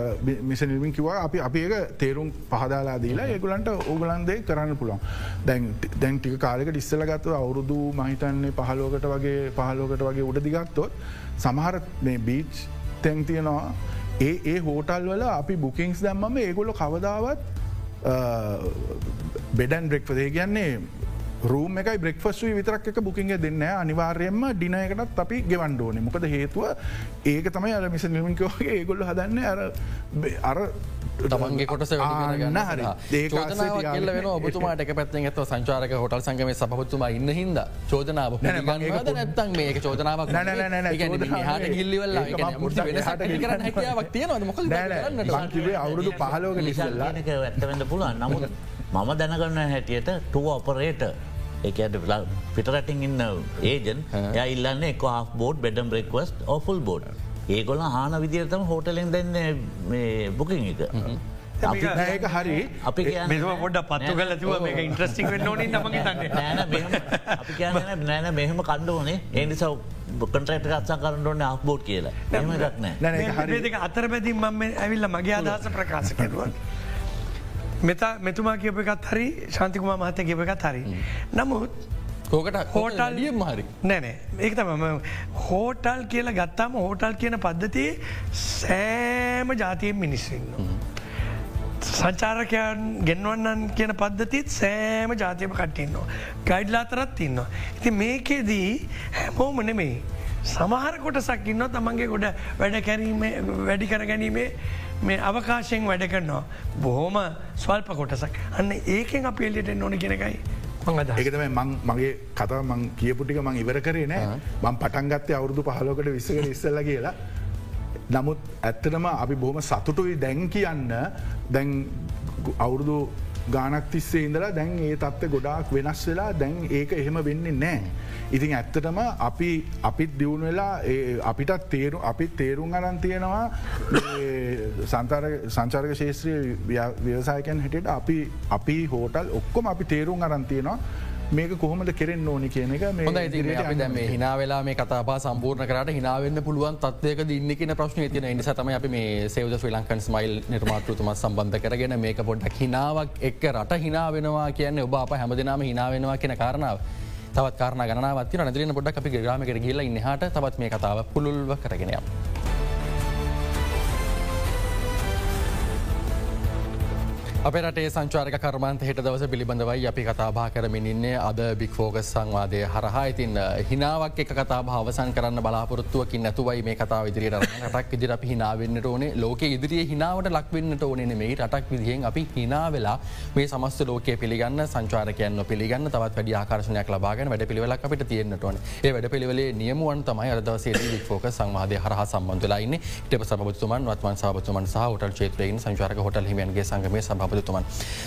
මිසනිමින් කිවා අපි අපි ඒක තේරුම් පහදාලා දීලා ඒගුලන්ට ඕගලන්දේ කරන්න පුළුවන්. දැන් දැන් ටික කාලෙක ඉස්සල ගත්ව අවුරුදු මහිතන්නේ පහලෝකට වගේ පහලෝකට වගේ උඩ දිගත්තොත් සමහර මේ බීච් තැන් තියෙනවා. ඒ ඒ හෝටල් වල අපි බුකින්ස් දැම්මම ඒගොල්ල කවදාවත් බෙඩන් බ්‍රෙක්වදේ කියන්නේ රූම එකයි බ්‍රෙක්ෆස්වී විතරක් එක බුකින්ග දෙන්න අනිවාර්යයෙන්ම ඩිනයකටත් අපි ගෙවන්ඩෝනේ මොකද හේතුව ඒක තමයි අර මිස නිමිකෝගේ ඒගොල්ල හදන්න අර අර තමන්ගේ කොටස ගන්න හරි. චෝදනාවල්ල වෙන ඔබතුමාට එක පැත්තෙන් ඇත්ව සංචාරක හොටල් සංගම සහතුමා ඉන්න හිද චෝදනාව නැත්තන් මේක චෝදනාවක් හට ගිල්ලිවල්ල අවුරුදු පහලෝක නිසල්ලා ඇත්තවෙන්න පුළුවන්. නමුත් මම දැනගන්න හැටියට ටුව ඔපරේට එකට පිටරටින් ඉන්න ඒජන් ය ඉල්ලන්න එක බෝඩ් බෙඩම් බ්‍රෙක්වස් ඔෆුල් බෝඩ් ඒකොල හාන විදිරතම හෝටලෙන් දෙන්න බුකින් එක. ඒක හරි. අපි පොඩ පත්තු කල තුව මේ ඉන්ට්‍රස්ටික් නොන නෑන නෑන මෙහෙම කණ්ඩෝනේ ඒනිසව කටරට අත්සා කරන්නඩෝන අක්බෝඩ් කියලා. එම එකක් නෑ. අතර පැතින් මම ඇවිල්ල මගේ අදහස ප්‍රකාශ කරුවන්. මෙතා මෙතුමා කියප එකත් හරි ශන්තිකුමා මහතය කියප එකත් හරි. නමුත් කෝකට හෝටල් ලිය මහරි නෑනෑ ඒක තම හෝටල් කියලා ගත්තාම හෝටල් කියන පද්ධතිය සෑම ජාතියෙන් මිනිස්සන්න. සංචාරකයන් ගෙන්වන්නන් කියන පද්ධතිත් සෑම ජාතියම කට්ටන්නවා. ගයිඩ්ලා අතරත් ඉන්නවා. ඉති මේකේදී හැමෝම නෙමෙයි. සමහර කොටසක් ඉන්න තමන්ගේ ගොඩ වැඩ වැඩි කර ගැනීමේ මේ අවකාශයෙන් වැඩ කරනවා. බොහෝම ස්වල්ප කොටසක් අන්න ඒකෙන් අප එල්ලියට නොන කෙනකයි. ඒකතම මං මගේ කතා මං කියපුටික මං ඉවර කරේ නෑ මං පටන්ගත්තේ අවුරුදු පහලෝකට විස්සක ඉස්සල්ල කියලා. නමුත් ඇත්තටම අපි බොහොම සතුටුයි දැන් කියන්න දැන් අවුරුදු ගානක් තිස්සේ ඉඳලා දැන් ඒ තත්ව ගොඩාක් වෙනස් වෙලා දැන් ඒක එහෙම වෙන්නේ නෑ. ඉතින් ඇත්තටම අපි අපිත් දියුණු වෙලා අපිටත් තේරු අපිත් තේරුම් අරන් තියෙනවා සංචාරක ශේත්‍රය ව්‍යවසායකයන් හැටියට අපි අපි හෝටල් ඔක්කොම අපි තේරුම් අරන් තියෙනවා මේක කොහොමද කෙරෙන් ඕනි කියන එක අපි දැම හිනාවෙලා මේ කතා සම්පූර්ණ කරට හිනාවෙන්න පුළුවන් තත්වයක දින්න කියන ප්‍රශ්න තින නිසතම අපි මේ සේවද ශ්‍රී ලංකන් ස්මයිල් නිර්මාතෘතුමත් සම්බන්ධ කරගෙන මේක පොඩ්ඩක් හිනාවක් එක් රට හිනාවෙනවා කියන්නේ ඔබ අප හැමදිනාම හිනාවෙනවා කියෙන කාරණාව. තවත් කාරණ ගනවත් නදරන පොඩක් අපි ග්‍රාමකට ගිල්ල ඉන්නහට තවත් මේ කතාව පුළුල්ව කරගෙනයක්. අපට සංචාරක කර්මන්ත හෙට දවස පිළිබඳවයි අපි කතාබා කරමිනින්නේ අද බික්‍ෆෝගස් සංවාදය හරහා. ඉතින් හිනාවක් එක කතා භාවසන් කරන්න බලාපොරත්තුවකින් නැතුවයි මේ කතා ඉදිරියට රටක් ඉදිර අපි හිනාවෙන්න්නට ඕනේ. ලෝක ඉදිරිිය හිනාවට ලක්වෙන්නට ඕනෙන මේ රටක් විදිහෙන් අපි හිනා වෙලා මේ සමස්ත ලෝකය පිළිගන්න සංචාරකයන්න පිළිගන්න තවත් වැඩි ආකර්ශනයක් ලබාගෙන වැඩ පිළිවෙලක් අපිට තියෙන්න්නට ඕන. ඒ වැඩ පිළිවෙලේ නියමුවන් තමයි අදවසේ බික්‍ෆෝක සංවාදය හරහ සම්බන්ධලයින්න ට සබතුමන් වත්මන් සාබතුමන් සහ හොටල් චේත්‍රයෙන් සංචාරක හොටල් හිමියන්ගේ සංගමේ සභ සභපතිතුමන්.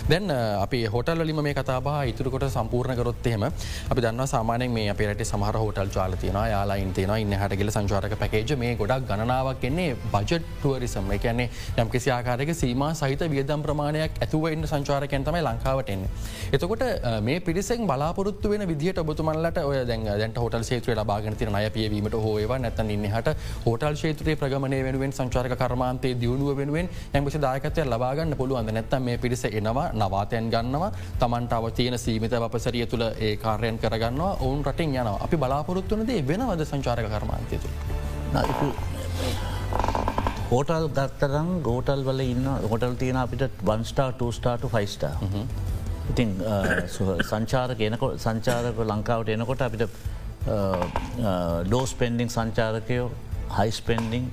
දැන් අපි හොටල්ලිම මේ කතාබා ඉතුරකොට සම්පූර්ණ කරොත්තෙම අපි දන්න සාමානෙන් මේ අපේට සමහර හෝටල් චාල තියන යාලායින් තියෙන ඉන්න හටගල සංචාරක පැකේජ මේ ගොඩක් ගණනාවක් එන්නේ බජට් ටුවරිසම් එකන්නේ යම් කිසි ආකාරක සීම සහිත වියදම් ප්‍රමාණයක් ඇතුව එන්න සංචාරකයන් තමයි ලංකාවට එන්න. එතකොට මේ පිරිසෙන් බලාපොරත්තු වෙන විදිහට ඔබතුමන්ලට ඔය දැන් දැන්ට හොටල් ේත්‍රය ලබාගෙන තින අය පියවීමට හෝව නැත ඉන්නහට හෝටල් ේත්‍රයේ ප්‍රගමණය වෙනුවෙන් සංචාරක කර්මාන්තේ දියුණුව වෙනුවෙන් යම්කිසි දායකතය ලබාගන්න පුළුවන් නැත්තම් මේ පිරිස එනවා නවාතයන් ගන්නවා තමන්ට අව තියෙන සීමිත අපසරිය තුළ ඒ කාර්යන් කරගන්නවා ඔවුන් රටින් යනවා අපි බලාපොරොත්තුනදේ වෙනවද සංචාරක කර්මාන්තය තුළ. හෝටල් ගත්තරම් ගෝටල් වල ඉන්න හොටල් තියෙන අපිට වන්ස්ටා ටස්ටාට ෆයිස්ටා. ඉතින් සංචාර කියනකොට සංචාරක ලංකාවට එනකොට අපිට ලෝස් පෙන්ඩිං සංචාරකයෝ හයිස්පෙන්ඩිං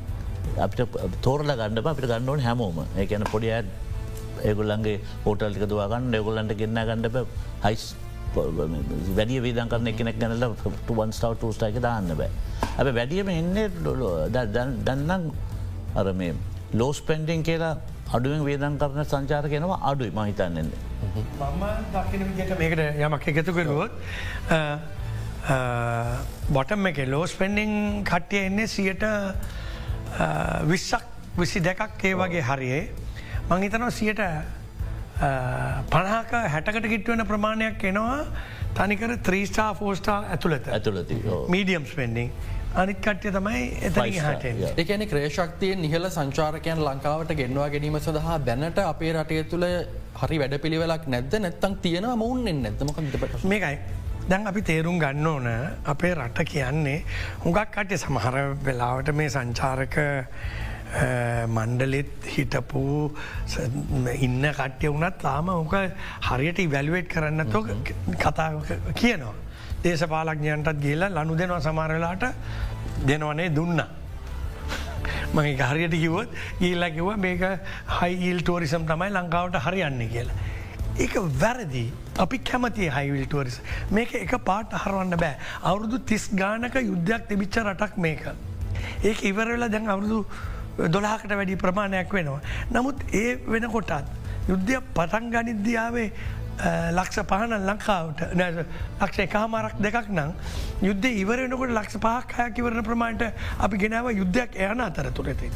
අපිට තෝරල ගන්න අපිට ගන්නඩුවන් හැමෝම ඒකන පොඩි ඇඩ් ඒගොල්ලන්ගේ හෝටල්ටික දවාගන්න ඒගොල්ලන්ට ගෙන්න්න ගන්නඩ හයිස් වැඩිය වේදන් කරන එකනෙක් ගැනල ටුවන් ස්ටව් ටස්ටයික දාන්න බෑ. ඇ වැඩියම එන්නේ දන්නම් අර මේ ලෝස් පෙන්ඩිං කියලා අඩුවෙන් වේදන් කරන සංචාර කෙනවා අඩුයි මහිතන්නෙන්නේ. මම දකින විදිට මේකට යමක් එකතු කරුවොත් බොටම් එක ලෝස් පෙන්ඩිං කට්ටිය එන්නේ සියට විස්සක් විසි දෙකක් ඒ වගේ හරියේ මංහිතනවා සියට පණහක හැටකට කිට්වෙන ප්‍රමාණයක් එනවා. තනිකර ත්‍රීස්ටා ෆෝස්ටා ඇතුළත. ඇතුළති මීඩියම් ස්පෙන්ඩිං අනිත් කට්්‍ය තමයි එතන හට එකන ක්‍රේෂක්තිය නිහල සංචාරකයන් ලංකාවට ගෙන්වා ගැනීම සඳහා බැනට අපේ රටය තුළ හරි වැඩ පිළිවෙලක් නැද්ද? නැත්තං තියෙනවා මවුන්ෙන් නැත්තමක මේකයි. දැන් අපි තේරුම් ගන්න ඕන අපේ රට කියන්නේ හුඟක් කටය සමහර වෙලාවට මේ සංචාරක මණ්ඩලෙත් හිටපු ඉන්න කට්්‍ය වුණත් තාම ඕක හරියට වැල්ුවේට් කරන්න තො කතා කියනවා. දේශපාලක්ඥයන්ටත් ගේලා ලනු දෙනවා සමාරලාට දෙනවනේ දුන්න. මගේ හරියට කිවොත් ගීල්ලා කිව මේක හයිල් ටෝරිසම් තමයි ලංකාවට හරියන්න කියලා. ඒක වැරදි අපි කැමති හයිවිල් ටෝරිස මේක එක පාට හරවන්න බෑ අවුරුදු තිස් ගානක යුද්ධයක් තිබිච්ච රටක් මේක. ඒක ඉවරවෙලා දැන් අවුරුදු දොලාකට වැඩි ප්‍රමාණයක් වෙනවා. නමුත් ඒ වෙන කොටත් යුද්ධය පටන් ගනිද්‍යාවේ ලක්ෂ පහන ලංකාවට ලක්ෂ එකහමාරක් දෙකක් නං යුද්ධ ඉවරෙනකොට ලක්ෂ පහක් හයකිවරණ ප්‍රමාණට අපි ගෙනාව යුද්ධයක් යන අතර තුරෙති.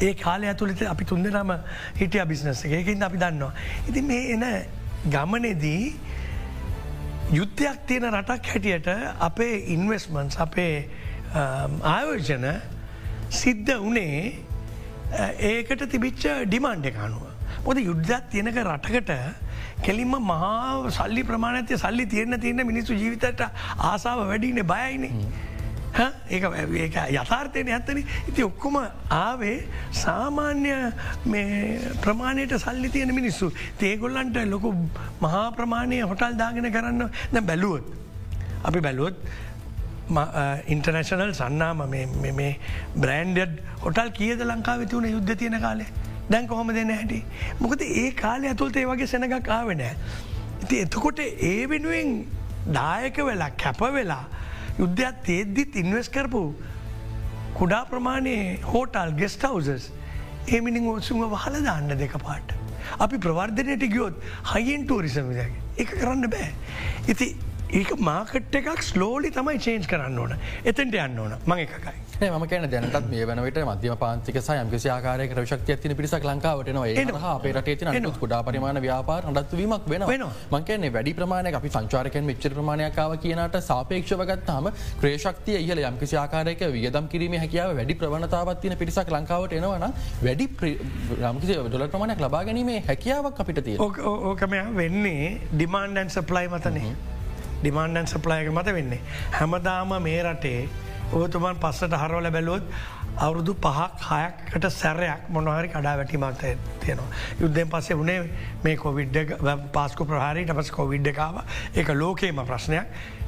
ඒ කාලය ඇතුළට අපි තුන්දනම හිටිය බිස්නස එකකින් අපි දන්නවා. ඉති මේ එන ගමනෙදී යුද්ධයක් තියෙන රටක් හැටියට අපේ ඉන්වස්මන්ස් අපේ ආයෝජන සිද්ධ වනේ ඒකට තිබිච්ච ඩිමාන්්ඩ එකනුව. මොද යුද්ධත් තියෙනක රටකට කෙලින්ම මහා සල්ලි ප්‍රමාණතය සල්ලි තියෙන තියෙන මිනිස්සු ජීවිතට ආසාාව වැඩින බයයිනේ. ඒ යථාර්ථයන ඇත්තන ඉති ඔක්කොම ආවේ සාමාන්‍ය ප්‍රමාණයට සල්ලි තියෙන මිනිස්සු තේගොල්ලන්ට ලොකු මහා ප්‍රමාණය හොටල් දාගෙන කරන්න ද බැලුවොත්. අපි බැලුවොත් ඉන්ටර්නශනල් සන්නාම මේ බ්‍රන්ඩඩ් හොටල් කියද ලංකාව තිවුණ යුද්ධ තියෙන කාලේ දැන් කොහොම දෙන්න හැටි. මොකද ඒ කාලය ඇතුළත ඒ වගේ සෙනගක් ආවෙනෑ. ඉති එතකොට ඒ වෙනුවෙන් දායක වෙලා කැප වෙලා යුද්ධයක් තේද්දිත් ඉන්වස් කරපු කුඩා ප්‍රමාණයේ හෝටල් ගෙස්ට හවසස් ඒමිනිින් ඔත්සුම වහල දාන්න දෙක පාට. අපි ප්‍රවර්ධනයට ගියොත් හයිෙන් ටෝරිසම එක කරන්න බෑ. ඉති ඒක මාකට් එකක් ස්ලෝලි තමයි චේන්ජ් කරන්න ඕන. එතන්ට යන්න ඕන. මං එකකයි. ම කියන දැනටත් මේ වනට මධ්‍යම පාන්තික සයම් කිසිආකාරයක රශක්ති ඇතින පිරිසක් ලංකාවටනවා ඒ අපේ රටේ කුඩා පරිමාණ ව්‍යාපාර නඩත්වීමක් වෙන මංකන්නේ වැඩි ප්‍රමාණය අපි සංචාරකයන් මිච්චර ප්‍රමාණයකාව කියනට සාපේක්ෂවගත්තාම ක්‍රේෂක්තිය ඉහල යම් කිසි ආකාරයක වියදම් කිරීම හැකියාව වැඩි ප්‍රවණතාවත්තින පිරිසක් ලංකාවට එනවන වැඩි රම්කිසි දොල ප්‍රමාණයක් ලබා ගැනීමේ හැකියාවක් අපිට තිය ඕකම වෙන්නේ ඩිමාන්ඩන් සප්ලයි මතනේ. ඩිමාන්ඩන් සප්ලායක මත වෙන්නේ. හැමදාම මේ රටේ ඔබතුමන් පස්සට හරවල බැලුවොත් අවුරුදු පහක් හයකට සැරයක් මොනහරි කඩා වැටිමක් තියෙනවා. යුද්ධෙන් පස්සේ වනේ මේ කොවිඩ් පාස්කු ප්‍රහාරයට පස් කොවිඩ් එකකාව එක ලෝකේම ප්‍රශ්නයක්.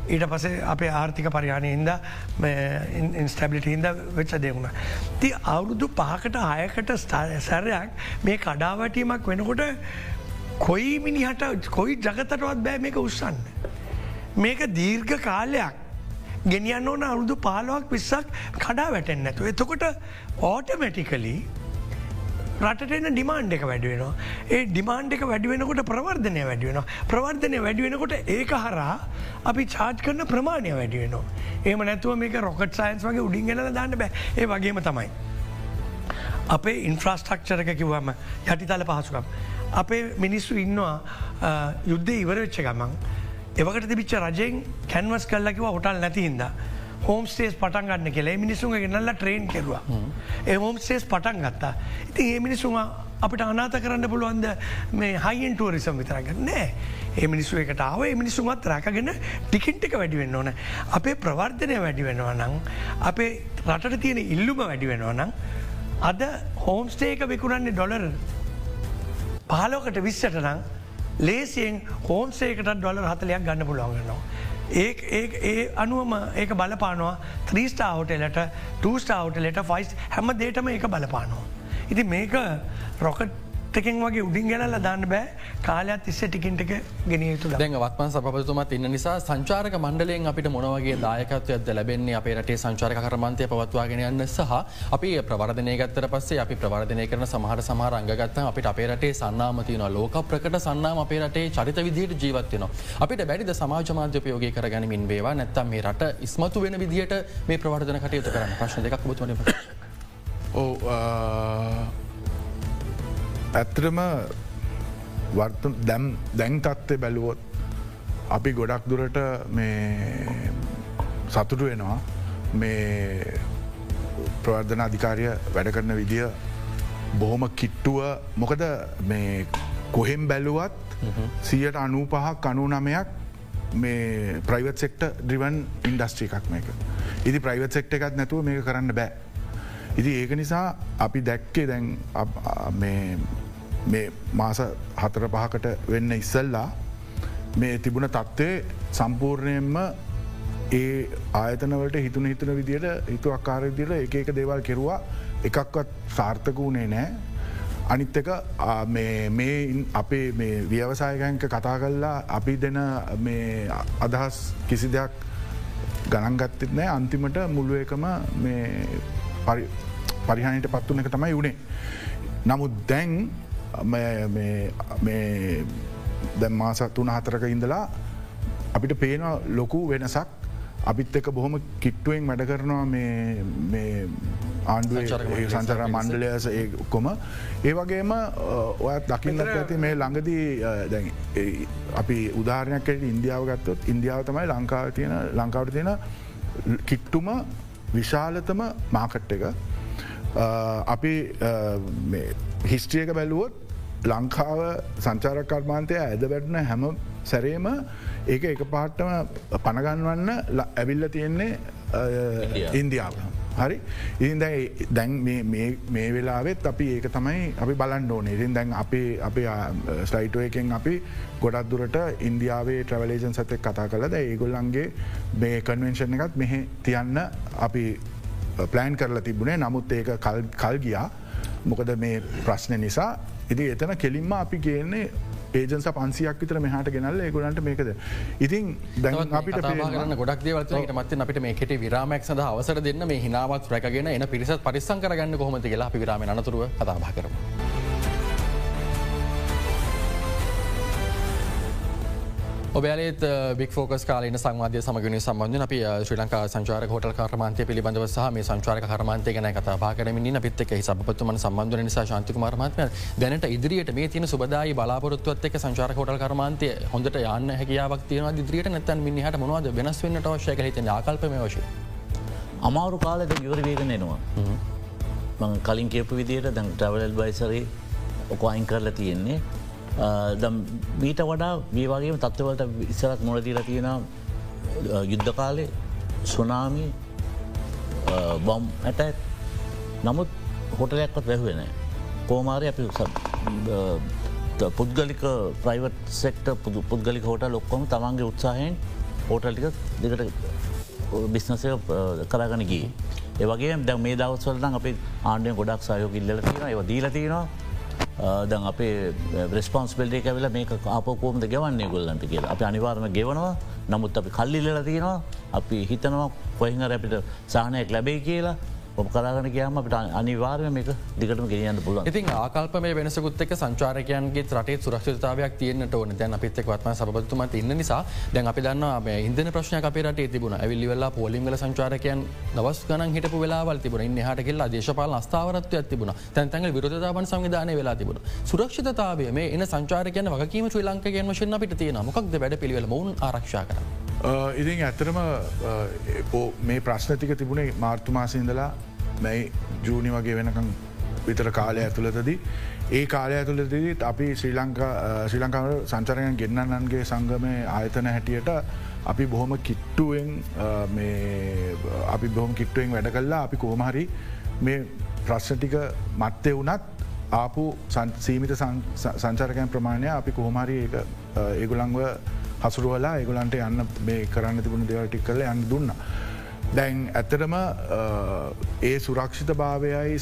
ඊට පසේ අපේ ආර්ථික පරියාණය හින්ද ඉන්ස්ටබිලිට හින්ද වෙච්ච දෙවුණ. ති අවුරුදු පහකට අයකට සැරයක් මේ කඩාවැටීමක් වෙනකොට කොයි මිනිහට කොයි ජගතටවත් බෑ මේක උත්සන්න. මේක දීර්ඝ කාලයක් ගෙනියන්න ඕන අවුදු පාලුවක් විස්සක් කඩා වැටෙන් නැතු. එතකොට ඕටමැටිකලි රටන ඩිමාන්් එක වැඩුවෙනවා. ඒ ඩිමාන්් එක වැඩුවෙනකොට ප්‍රවර්ධනය වැඩුවෙන. ප්‍රවර්ධනය වැඩුවෙනකොට ඒක හරා අපි චාර්ජ් කරන ප්‍රමාණය වැඩුවෙනවා. ඒම නැතුව මේක රොකට් සයින්ස් වගේ උඩින්ගෙන දාන්න බෑ ඒ වගේම තමයි. අපේ ඉන්ෆ්‍රස්ටක්චරක කිව්වම යටිතල පහසුකම්. අපේ මිනිස්සු ඉන්නවා යුද්ධ ඉවරවෙච්ච ගමන් එවකට තිබිච්ච රජයෙන් කැන්වස් කල්ලකිව හොටල් නැතිහින්ද. හෝම් ස්ටේස් පටන් ගන්න කෙලේ මිනිසුන් ගෙනල්ල ට්‍රේන් කෙරවා. ඒ හෝම් ස්ටේස් පටන් ගත්තා. ඉති ඒ මිනිසුම අපිට අනාත කරන්න පුළුවන්ද මේ හයින් ටුවරිසම් විතරගන්න නෑ ඒ මිනිස්සු එකට ආව මිනිසුමත් රැකගෙන ටිකින්ටික වැඩිවෙන්න ඕන. අපේ ප්‍රවර්ධනය වැඩි වෙනවා නං අපේ රටට තියෙන ඉල්ලුම වැඩි වෙනවා නං අද හෝම්ස්ටේක විකුණන්නේ ඩොලර් පහලෝකට විස්සට නං ලේසියෙන් හෝම්සේකට ඩොල හතලයක් ගන්න පුළුවන්ගන්නවා. ඒ ඒ අනුවම ඒක බලපානවා ත්‍රීස්ටා හෝටලට ටස්ටා හෝටලට ෆයිස් හැම දේටම ඒක බලපානවා. ඉති මේක රොකට් එකෙන් වගේ උඩින් ගැනල දාන්න බෑ. කාලයක් තිස්ස ටිකින්ටක ගෙනිය යුතු දැන් වත්මන් සපතුමත් ඉන්න නිසා සංචාරක මණ්ඩලයෙන් අපිට මොනවගේ දායකත්වයද ලැබෙන්නේ අපේ රටේ සංචාරක කරමන්තය පවත්වාගෙන යන්න සහ අපි ප්‍රවර්ධනය ගත්තර පස්සේ අපි ප්‍රවර්ධනය කරන සමහර සමහරංගගත්ත අපිට අපේ රටේ සන්නාමතියන ලෝක ප්‍රකට සන්නාම අපේ රටේ චරිත විදිහයට ජීවත්වන අපිට බැරිද සමාජ මාධ්‍යපයෝගය කරගනිමින් වේවා? නැත්තම් මේ රට ඉස්මතු වෙන විදිහට මේ ප්‍රවර්ධන කටයුතු කරන්න? ප්‍රශ්න දෙකක් බුතුවන ඕ ඇත්තරම වර්ත දැම් දැන් තත්ත්ය බැලුවොත් අපි ගොඩක් දුරට මේ සතුටු වෙනවා මේ ප්‍රවර්ධන අධිකාරය වැඩ කරන විදිිය බොහොම කිට්ටුව මොකද මේ කොහෙම් බැලුවත් සියට අනූ පහක් අනු නමයක් මේ ප්‍රයිවට් සෙක්ට ඩ්‍රිවන් ඉන්ඩස්ට්‍රී එකක් මේක. ඉති ප්‍රයිවට් සෙක්ට එකත් නැතුව මේක කරන්න බෑ. ඉති ඒක නිසා අපි දැක්කේ දැන් මේ මාස හතර පහකට වෙන්න ඉස්සල්ලා මේ තිබුණ තත්ත්වය සම්පූර්ණයෙන්ම ඒ ආයතනවලට හිතුන හිතන විදියට හිතු අක්කාර විදිල එක එක දේවල් කෙරවා. එකක්වත් සාර්ථක වුණේ නෑ අනිත් එක මේ අපේ මේ ව්‍යවසායකයන්ක කතා කල්ලා අපි දෙන අදහස් කිසි දෙයක් ගණන්ගත්තෙත් නෑ අන්තිමට මුල්ුව එකම පරිහණයට පත්වන එක තමයි වුණේ. නමුත් දැන් දැම් මාස තුන හතරක ඉඳලා අපිට පේන ලොකු වෙනසක්. අපිත් එක බොහොම කිට්ටුවෙන් වැඩ කරනවා ආණ්ඩුව සංචර මණ්ඩලයස කොම. ඒ වගේම ඔයත් දකින්න ඇති මේ ළඟදී අපි උදාහරණයක්ට ඉන්දියාව ගත්තොත් ඉන්දියාව තමයි ලංකාව තියෙන ලංකාවට තියෙන කිට්ටුම විශාලතම මාකට් එක අපි හිස්ට්‍රියක බැලුවොත් ලංකාව සංචාරක කර්මාන්තය ඇද වැටන හැම සැරේම ඒක එක පාට්ටම පණගන්වන්න ඇවිල්ල තියෙන්නේ ඉන්දියාව. හරි. ඉතින් දැන් මේ වෙලාවෙත් අපි ඒක තමයි අපි බලන්න ඕනේ. ඉතින් දැන් අපි අපි ස්ලයිටෝ එකෙන් අපි ගොඩක් දුරට ඉන්දියාවේ ට්‍රවලේජන් සතෙක් කතා කලද ඒගොල්ලන්ගේ මේ කන්වෙන්ෂන් එකත් මෙහ තියන්න අපි ප්ලෑන් කරලා තිබුණේ. නමුත් ඒක කල් ගියා. මොකද මේ ප්‍රශ්න නිසා. ඉති එතන කෙලින්ම අපි කියන්නේ ඒජන්ස පන්සියක් විතර මෙහට ගෙනල්ල ගොඩන්ට මේකද ඉතින් දැන් අපිට ගන්න ගොඩක් දේවලට මත් අපිට මේකට විරාමක් සඳ අවසර දෙන්න මේ හිනාවත් රැකගෙන එන පිරිසත් පරිසං කරගන්න කොහොමති කියලා අපි විරාම අනතුරුව කතාබා කරම. ඔබයාලත් බික් ෝකස් කාලන සංවාධය සමගන සම්බන්ධ අප ශ්‍රී ලංකා සංචාර හොටල් කරමන්තය පිළිබඳව සහ මේ සංචාරක කරමන්තය ගැන කතා පාකරමින් පිත්තක සබපත්තුමන් සම්බන්ධන නිසා ශන්තික මර්මත්ම දැනට ඉදිරියට මේ තින සුබදායි බලාපොරත්තුවත් එක් සංචාර හොටල් කරමන්තය හොඳට යන්න හැකියාවක් තියන දිරියට නැතන් මිනිහට මොවාද වෙනස් වන්නට වශය හිත ආකල්පම වශය. අමාරු කාලෙද ගිවර වේගෙන එනවා. මං කලින් කියපු විදියට දැන් ටවල් බයිසරේ ඔකයින් කරලා තියෙන්නේ Uh, මීට වඩා මේ වගේම තත්වවලට ඉස්සරත් මොලදීල තියෙන uh, යුද්ධ කාලේ සුනාමි uh, බොම් ඇටැක් නමුත් හොටලයක්වත් වැැහුවෙන. කෝමාරය අපි පුද්ගලික ප්‍රයිවට් සෙක්ට පුදු පුද්ගලික හෝට ලොක්කොම තමන්ගේ උත්සාහයෙන් හෝටල්ටික දෙකට බිස්නසය කරගන ගී. ඒවගේ දැ මේ දවස්වලන අපි ආණ්ඩය ගොඩක් සයෝ ඉල්ල තියෙන ඒව දීල තියෙනවා දැන් අපේ රෙස්පොන්ස්බෙල්ඩේ ඇවෙල මේ ආපකෝමද ගෙවන්නේ ගොල්ලන්ට කියලා. අප අනිවාර්ම ගෙවනවා. නමුත් අපි කල්ලිල්ල තියෙනවා. අපි හිතනවා කොහිහ රැපිට සාහනයක් ලැබේ කියලා. ඔප කරගන කියම අපට අනිවාර්ය මේක දිගටම ගෙනියන්න පුල ඉතින් ආකල්ප මේ වෙනසකුත් එක් සංචාරකයන්ගේ රටේ සුරක්ෂතාවයක් තියනට ඕන. දැන් අපිත් එක් වත්ම සබතුමත් ඉන්න නිසා දැන් අපි දන්න ඉන්දන ප්‍රශ්න අපේට තිබුණ. ඇවිල්ලිවෙල්ලා පොලිමල සංචාරකයන් දවස් ගන හිට වෙලාවල් තිබුණ. හට කෙල්ලා දේශපාල ස්ථාවරත්ව තිබුණ. තැන්තැන් විරධතාවන් සංවිධානය වෙලා තිබුණ. සුරක්ෂතාවය මේ එන සංචාරකයන වගකීම ශ්‍රී ලංකයන් වශයෙන් අපිට තියෙන මොකක්ද වැඩ පිළිවෙල මුවන් ආරක්ෂා කර. ඉතින් ඇත්තරම මේ ප්‍රශ්නතික තිබුණේ මාර්තුමාසින්දලා මැයි ජූනි වගේ වෙනකං විතර කාලය ඇතුළතදී ඒ කාලය ඇතුළදදීත් අපි ශ්‍රී ලංකා ශ්‍රී ලංකාව සංචරයන් ගෙන්න්නන්ගේ සංගමය ආයතන හැටියට අපි බොහොම කිට්ටුවෙන් අපි බොහොම කිට්ටුවෙන් වැඩ කල්ලා අපි කෝමහරි මේ ප්‍රශ්ටික මත්තය වනත් ආපු සීමිත සංචරකයන් ප්‍රමාණය අපි කොහොමරි ඒගුලංව හසුරුවලා ඒගුලන්ට යන්න මේ කරන්න තිබුණ දෙවටික් කල යන්න දුන්නා. දැන් ඇතරම ඒ සුරක්ෂිත භාවයයි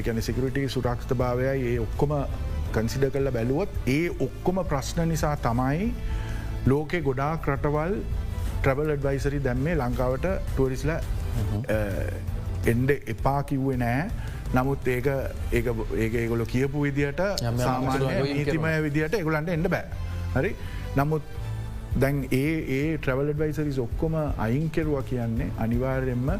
එකන සිකරට සුරක්ෂිත භාවයයි ඒ ඔක්කොම කන්සිඩ කල්ල බැලුවොත් ඒ ඔක්කොම ප්‍රශ්න නිසා තමයි ලෝකෙ ගොඩා ක්‍රටවල් ට්‍රබල් ඩ්වයිසරි දැම්මේ ලංකාවට ටුවරිස්ල එන්ඩ එපා කිව්වේ නෑ. නමුත් ඒක ඒ ඒගොල කියපු විදිට සාමාන්‍ය නීතිමය විදිහට එගොලන්ට එන්න බෑ. හරි? නමුත් දැන් ඒ ඒ ට්‍රවල් ඩවයිසරිස් ඔක්කොම අයින් කෙරුවා කියන්නේ අනිවාර්යෙන්ම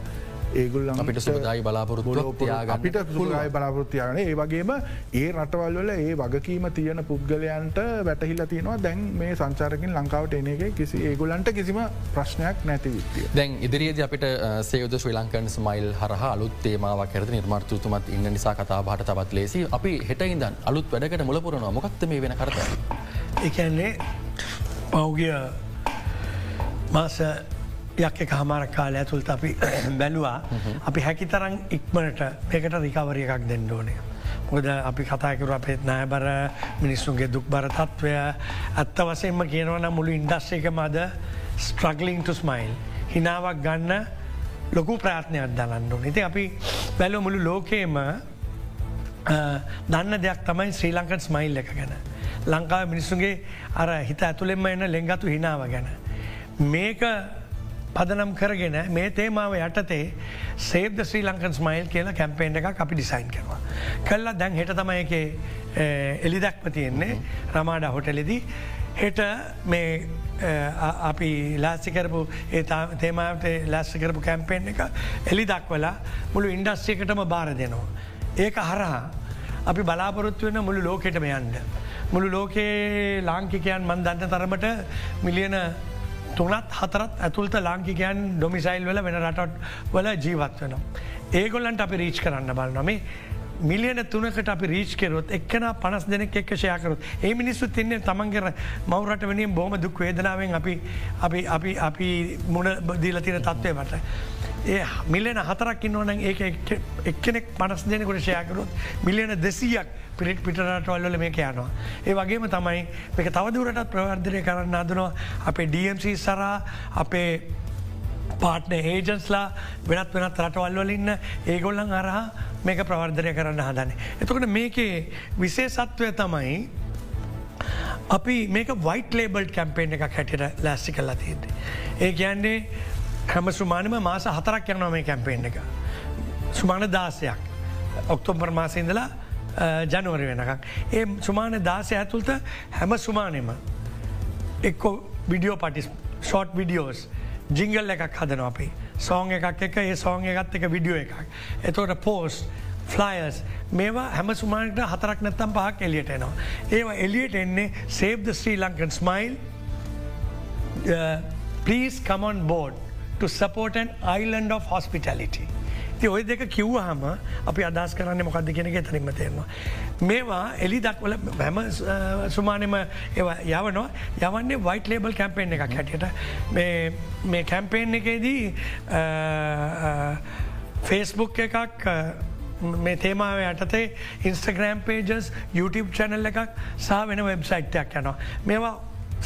ඒගුල්ලන් අපිට සුබදායි බලාපොරොත්තුවක් තියාගන්න. අපිට සුරයි බලාපොරත්තියාගන ඒ වගේම ඒ රටවල් වල ඒ වගකීම තියෙන පුද්ගලයන්ට වැටහිල්ල තියෙනවා. දැන් මේ සංචාරකින් ලංකාවට එන එක කිසි ඒගොලන්ට කිසිම ප්‍රශ්නයක් නැති විත්තිය. දැන් ඉදිරියේද අපිට සේවද ශ්‍රී ලංකන් ස්මයිල් හරහ අලුත් තේමාවක් ඇරද නිර්මාර්තතුමත් ඉන්න නිසා කතා බහට තවත් ලේසි අපි හෙටයින්දන් අලුත් වැඩකට මුලපුරනවා. මොකක්ත මේ වෙන කරත. එකන්නේ පෞගිය මාස යක් එක හමාර කාල ඇතුළට අපි බැලවා අපි හැකි තරන් ඉක්මනට මේකට රිකවරිය එකක් දෙන්න ඕනේ. මොද අපි කතාකරු අපේත් නෑබර මිනිස්සුන්ගේ දුක් බර තත්ත්වය ඇත්ත වසෙන්ම කියනවන මුළු ඉන්ඩස්්‍රේක මද ස්ට්‍රගලිං ට ස්මයිල් හිනාවක් ගන්න ලොකු ප්‍රාත්නයක් දලන්න ඕන. ඉති අපි බැලෝ මුළු ලෝකේම දන්න දෙයක් තමයි ශ්‍රී ලංකන් ස්මයිල් එක ගැන. ලංකාව මිනිස්සුන්ගේ අර හිත ඇතුළෙෙම එන්න ලෙංගතු හිනාව ගැන. මේක පදනම් කරගෙන මේ තේමාව යටතේ සේබ්ද ශ්‍රී ලංකන් ස්මයිල් කියලා කැම්පේන්් එක අපි ඩිසයින් කරවා. කල්ලා දැන් හෙට තමයි එක එලි දැක්ම තියෙන්නේ රමාඩ හොටලෙදී හෙට මේ අපි ලාස්සිකරපු තේමාවට ලැස්සිකරපු කැම්පේෙන් එක එලි දක්වලා මුළු ඉන්ඩස්්‍යකටම බාර දෙනවා. ඒක හරහා අපි බලාපොරොත්තු වෙන මුළු ලෝකෙටම යන්ඩ. මුළු ලෝකයේ ලාංකිකයන් මන් දන්න තරමට මිලියන තුනත් හතරත් ඇතුළත ලාංකිකයන් ඩොමිසයිල් වල වෙන රටත් වල ජීවත් වෙනවා. ඒගොල්ලන්ට අපි රීච් කරන්න බලනොමේ මිලියන තුනකට අපි රීච් කෙරොත් එක්කන පනස් දෙනෙක් එක්ක ෂයකරුත් ඒ මිනිස්සු තින්නේ තමන්ගර මවරට වනින් බොහම දුක් වේදනාවෙන් අපි අපි අපි මුණ දීල තින තත්වය මට. ඒ මිලියන හතරක් ඉන්නවන ඒ එක්කෙනෙක් පනස් දෙනෙකුට ෂයකරුත් මිලියන දෙසීයක් පිරිට පිටරටවල්ල මේ යනවා. ඒ වගේම තමයි මේක තවදුරටත් ප්‍රවර්ධනය කරන්න අදනවා අපේ DMC සරා අපේ පාට්න ඒජන්ස්ලා වෙනත් වෙනත් රටවල්වල ඉන්න ඒගොල්ලන් අරහා මේක ප්‍රවර්ධනය කරන්න හදන. එතකට මේකේ විසේ සත්වය තමයි අපි මේක වයිට ලේබල්් කැම්පේෙන් එකක් හැටියට ලැස්සි කල්ලා තියද. ඒ කියන්නේ හැම සුමානම මාස හතරක් යනවා මේ කැම්පේෙන් එක. සුමාන දාසයක් ඔක්තෝම්පර් මාසඉඳලා ජනවර වෙනකක්. ඒ සුමාන දාසය ඇතුළට හැම සුමානයම එක්කෝ විඩියෝ පටිස් ෂෝට් විඩියෝස් ජිංගල් එකක් හදන අපි සෝං එකක් එක ඒ සෝං එකත් එක විඩියෝ එකක්. එතවට පෝස් ෆ්ලයස් මේවා හැම සුමානට හතරක් නැත්තම් පහක් එලියට එනවා. ඒවා එලියට එන්නේ සේබ්ද Sri Lankan smile please come on board to support an island of hospitality. ති ඔය දෙක කිව්වහම අපි අදස් කරන්න මොකක්ද කෙනෙක තරින්ම තේරවා. මේවා එලි දක්වල හැම සුමානම යවනවා යවන්නේ වයිට ලේබල් කැම්පේෙන් එකක් හැටියට මේ කැම්පේෙන් එකේදී ෆේස්බුක් එකක් මේ තේමාව යටතේ ඉන්ස්ටග්‍රම් පේජස් YouTube චැනල් එකක් සහ වෙන වෙබ්සයිට්යක් යනවා. මේවා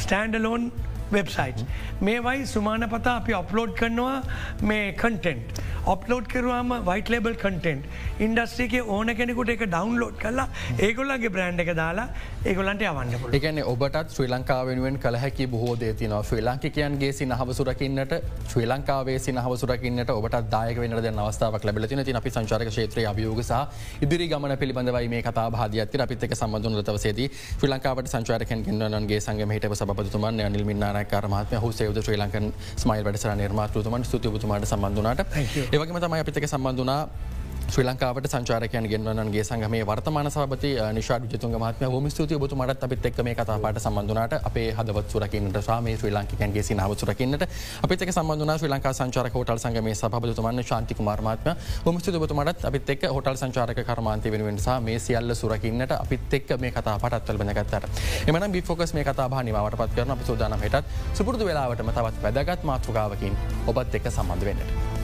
ස්ටන්ඩලෝන් වෙබ්සයිට්. මේවයි සුමාන පතා අපි ඔප්ලෝඩ් කරනවා මේ කන්ටෙන්ට්. ඔප්ලෝඩ් කරවාම වයිට ලබල් කටෙන්ට් ඉන්ඩස්ට්‍රික ඕන කෙනෙකුට එක ඩවන්ලෝඩ් කලා ඒගොල්ලගේ බ්‍රන්් එක දාලා ඒගොලන්ට අවන්න එකන ඔබටත් ශ්‍රී ලංකාවෙනුවෙන් කලහැකි බොහෝ දේතිනවා ශ්‍රී ලංකිකයන්ගේ සිනහවසුරකින්නට ශ්‍රී ලංකාවේ සිනහවසුරකින්නට ඔබට දායක වෙන අවස්ථාවක් ලැබලතින ති අපි සංචාරක ෂේත්‍රය අභියෝගසා ඉදිරි ගමන පිළිබඳවයි මේ කතා භාධයක්ති අපිත් එක සම්බඳුන් රතවසේදී ශ්‍රී ලංකාවට සංචාරකන් ගෙන්න්නන්ගේ සංගම හිට සබතුමන් නිල් මින්නානකාර මහත්ම හු සේද ශ්‍රී ලංකන් ස්මයිල් වැඩසර නිර්මාතතුමන් ස්තුතිබතුමාට සම්බඳුනට ඒවගේම තමයි අපිතක සම්බඳනා ශ්‍රී ලංකාවට සංචාරකයන් ගෙන්වන්නගේ සංගමේ වර්තමාන සභති නිශාඩ ජතුන් මත්ම හොම ස්තුති බතු මටත් අපිත් එක් මේ කතාපාට සම්බඳනාට අපේ හදවත් සුරකින්නට සාමේ ශ්‍රී ලංකිකන්ගේ සිනාව සුරකින්නට අපිතක සම්බඳනා ශ්‍රී ලංකා සංචාරක හොටල් සංගමේ සභතුමන්න ශාන්තික මාර්මාත්ම හොම ස්තුති බතු මටත් අපිත් එක් හොටල් සංචාරක කරමාන්තය වෙනුවෙන් සහ මේ සියල්ල සුරකින්නට අපිත් එක් මේ කතා පටත්වල බැනගත්තට එමන බිෆෝකස් මේ කතා නිවාට පත් කරන අප සෝදානම් හටත් සුපුරදු වෙලාවටම තවත් වැදගත් මාතෘකාවකින් ඔබත් එක්ක සම්බන්ධ වෙන්නට.